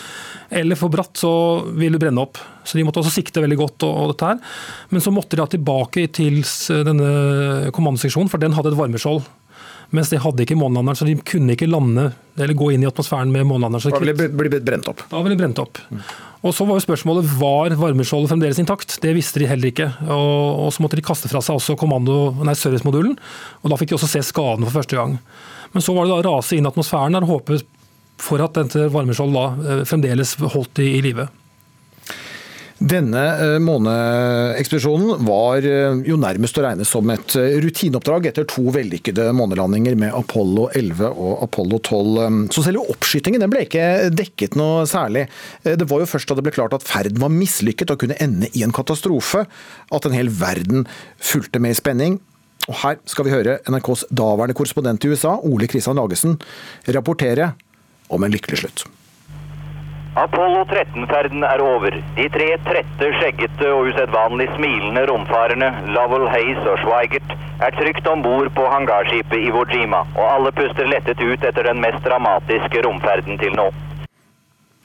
Eller for bratt, så vil du brenne opp. Så de måtte også sikte veldig godt. og, og dette her. Men så måtte de da tilbake til denne kommandoseksjonen, for den hadde et varmeskjold. Mens de hadde ikke månelanderen, så de kunne ikke lande eller gå inn i atmosfæren med månelanderen. Da ville de bli brent opp? Da ville de brent opp. Mm. Og så var jo spørsmålet var varmeskjoldet fremdeles intakt. Det visste de heller ikke. Og, så måtte de kaste fra seg også servicemodulen, og da fikk de også se skadene for første gang. Men så var det da rase inn atmosfæren og håpe for at dette varmeskjoldet da eh, fremdeles holdt i, i live. Denne eh, måneekspedisjonen var eh, jo nærmest å regne som et rutineoppdrag etter to vellykkede månelandinger med Apollo 11 og Apollo 12. Så selve oppskytingen ble ikke dekket noe særlig. Det var jo først da det ble klart at ferden var mislykket og kunne ende i en katastrofe, at en hel verden fulgte med i spenning. Og her skal vi høre NRKs daværende korrespondent i USA, Ole Kristian Lagesen, rapportere om en lykkelig slutt. Apollo 13-ferden er over. De tre trette, skjeggete og usedvanlig smilende romfarerne Lovell, Hayes og Schweigert er trygt om bord på hangarskipet i Wojima, og alle puster lettet ut etter den mest dramatiske romferden til nå.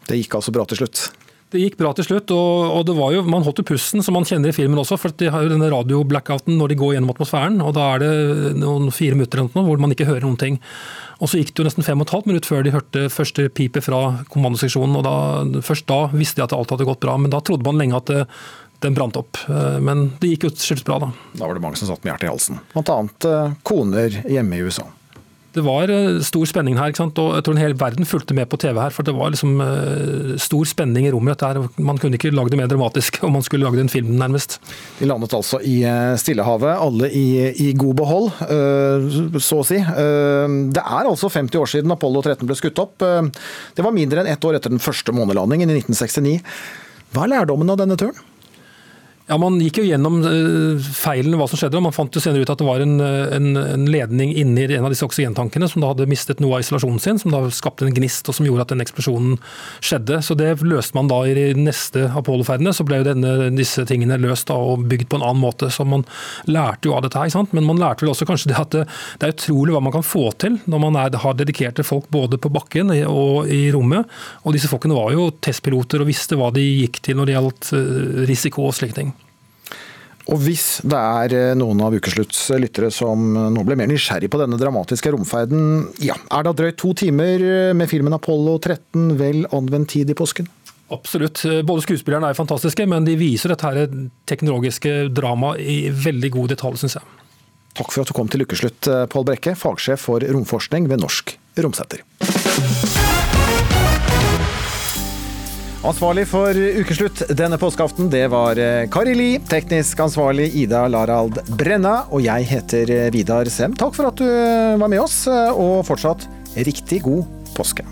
Det gikk altså bra til slutt? Det gikk bra til slutt, og, og det var jo, man holdt jo pusten, som man kjenner i filmen også. For de har jo denne radio-blackouten når de går gjennom atmosfæren, og da er det noen fire minutter noe, hvor man ikke hører noen ting. Og så gikk det jo nesten fem og et halvt minutt før de hørte første pipet fra kommandoseksjonen. og da, Først da visste de at alt hadde gått bra, men da trodde man lenge at det, den brant opp. Men det gikk jo til slutt bra, da. Da var det mange som satt med hjertet i halsen. Blant annet eh, koner hjemme i USA det var eh, stor spenning her, ikke sant? og jeg tror en hel verden fulgte med på TV her. For det var liksom uh, stor spenning i rommet. Her. Man kunne ikke lage det mer dramatisk om man skulle lage en film, nærmest. De landet altså i eh, Stillehavet, alle i, i god behold, så å si. Det er altså 50 år siden Apollo 13 ble skutt opp. det var mindre enn ett år etter den første månelandingen i 1969. Hva er lærdommen av denne turen? Ja, Man gikk jo gjennom eh, feilene, hva som skjedde. og Man fant jo senere ut at det var en, en, en ledning inni en av disse oksygentankene som da hadde mistet noe av isolasjonen sin, som da skapte en gnist og som gjorde at den eksplosjonen skjedde. Så Det løste man da i de neste Apollo-ferdene. Så ble jo denne, disse tingene løst da, og bygd på en annen måte. Så man lærte jo av dette her. Men man lærte vel også kanskje det at det, det er utrolig hva man kan få til når man er, har dedikerte folk både på bakken og i rommet. Og disse folkene var jo testpiloter og visste hva de gikk til når det gjaldt eh, risiko og slike ting. Og hvis det er eh, noen av Ukeslutts lyttere som nå ble mer nysgjerrig på denne dramatiske romferden, ja, er da drøyt to timer med filmen Apollo 13 vel anvendt tid i påsken? Absolutt. Både skuespillerne er fantastiske, men de viser dette her teknologiske dramaet i veldig god detalj, syns jeg. Takk for at du kom til ukeslutt, Pål Brekke, fagsjef for romforskning ved Norsk Romsenter. Ansvarlig for ukeslutt denne påskeaften, det var Kari Li. Teknisk ansvarlig Ida Larald Brenna. Og jeg heter Vidar Sem. Takk for at du var med oss, og fortsatt riktig god påske.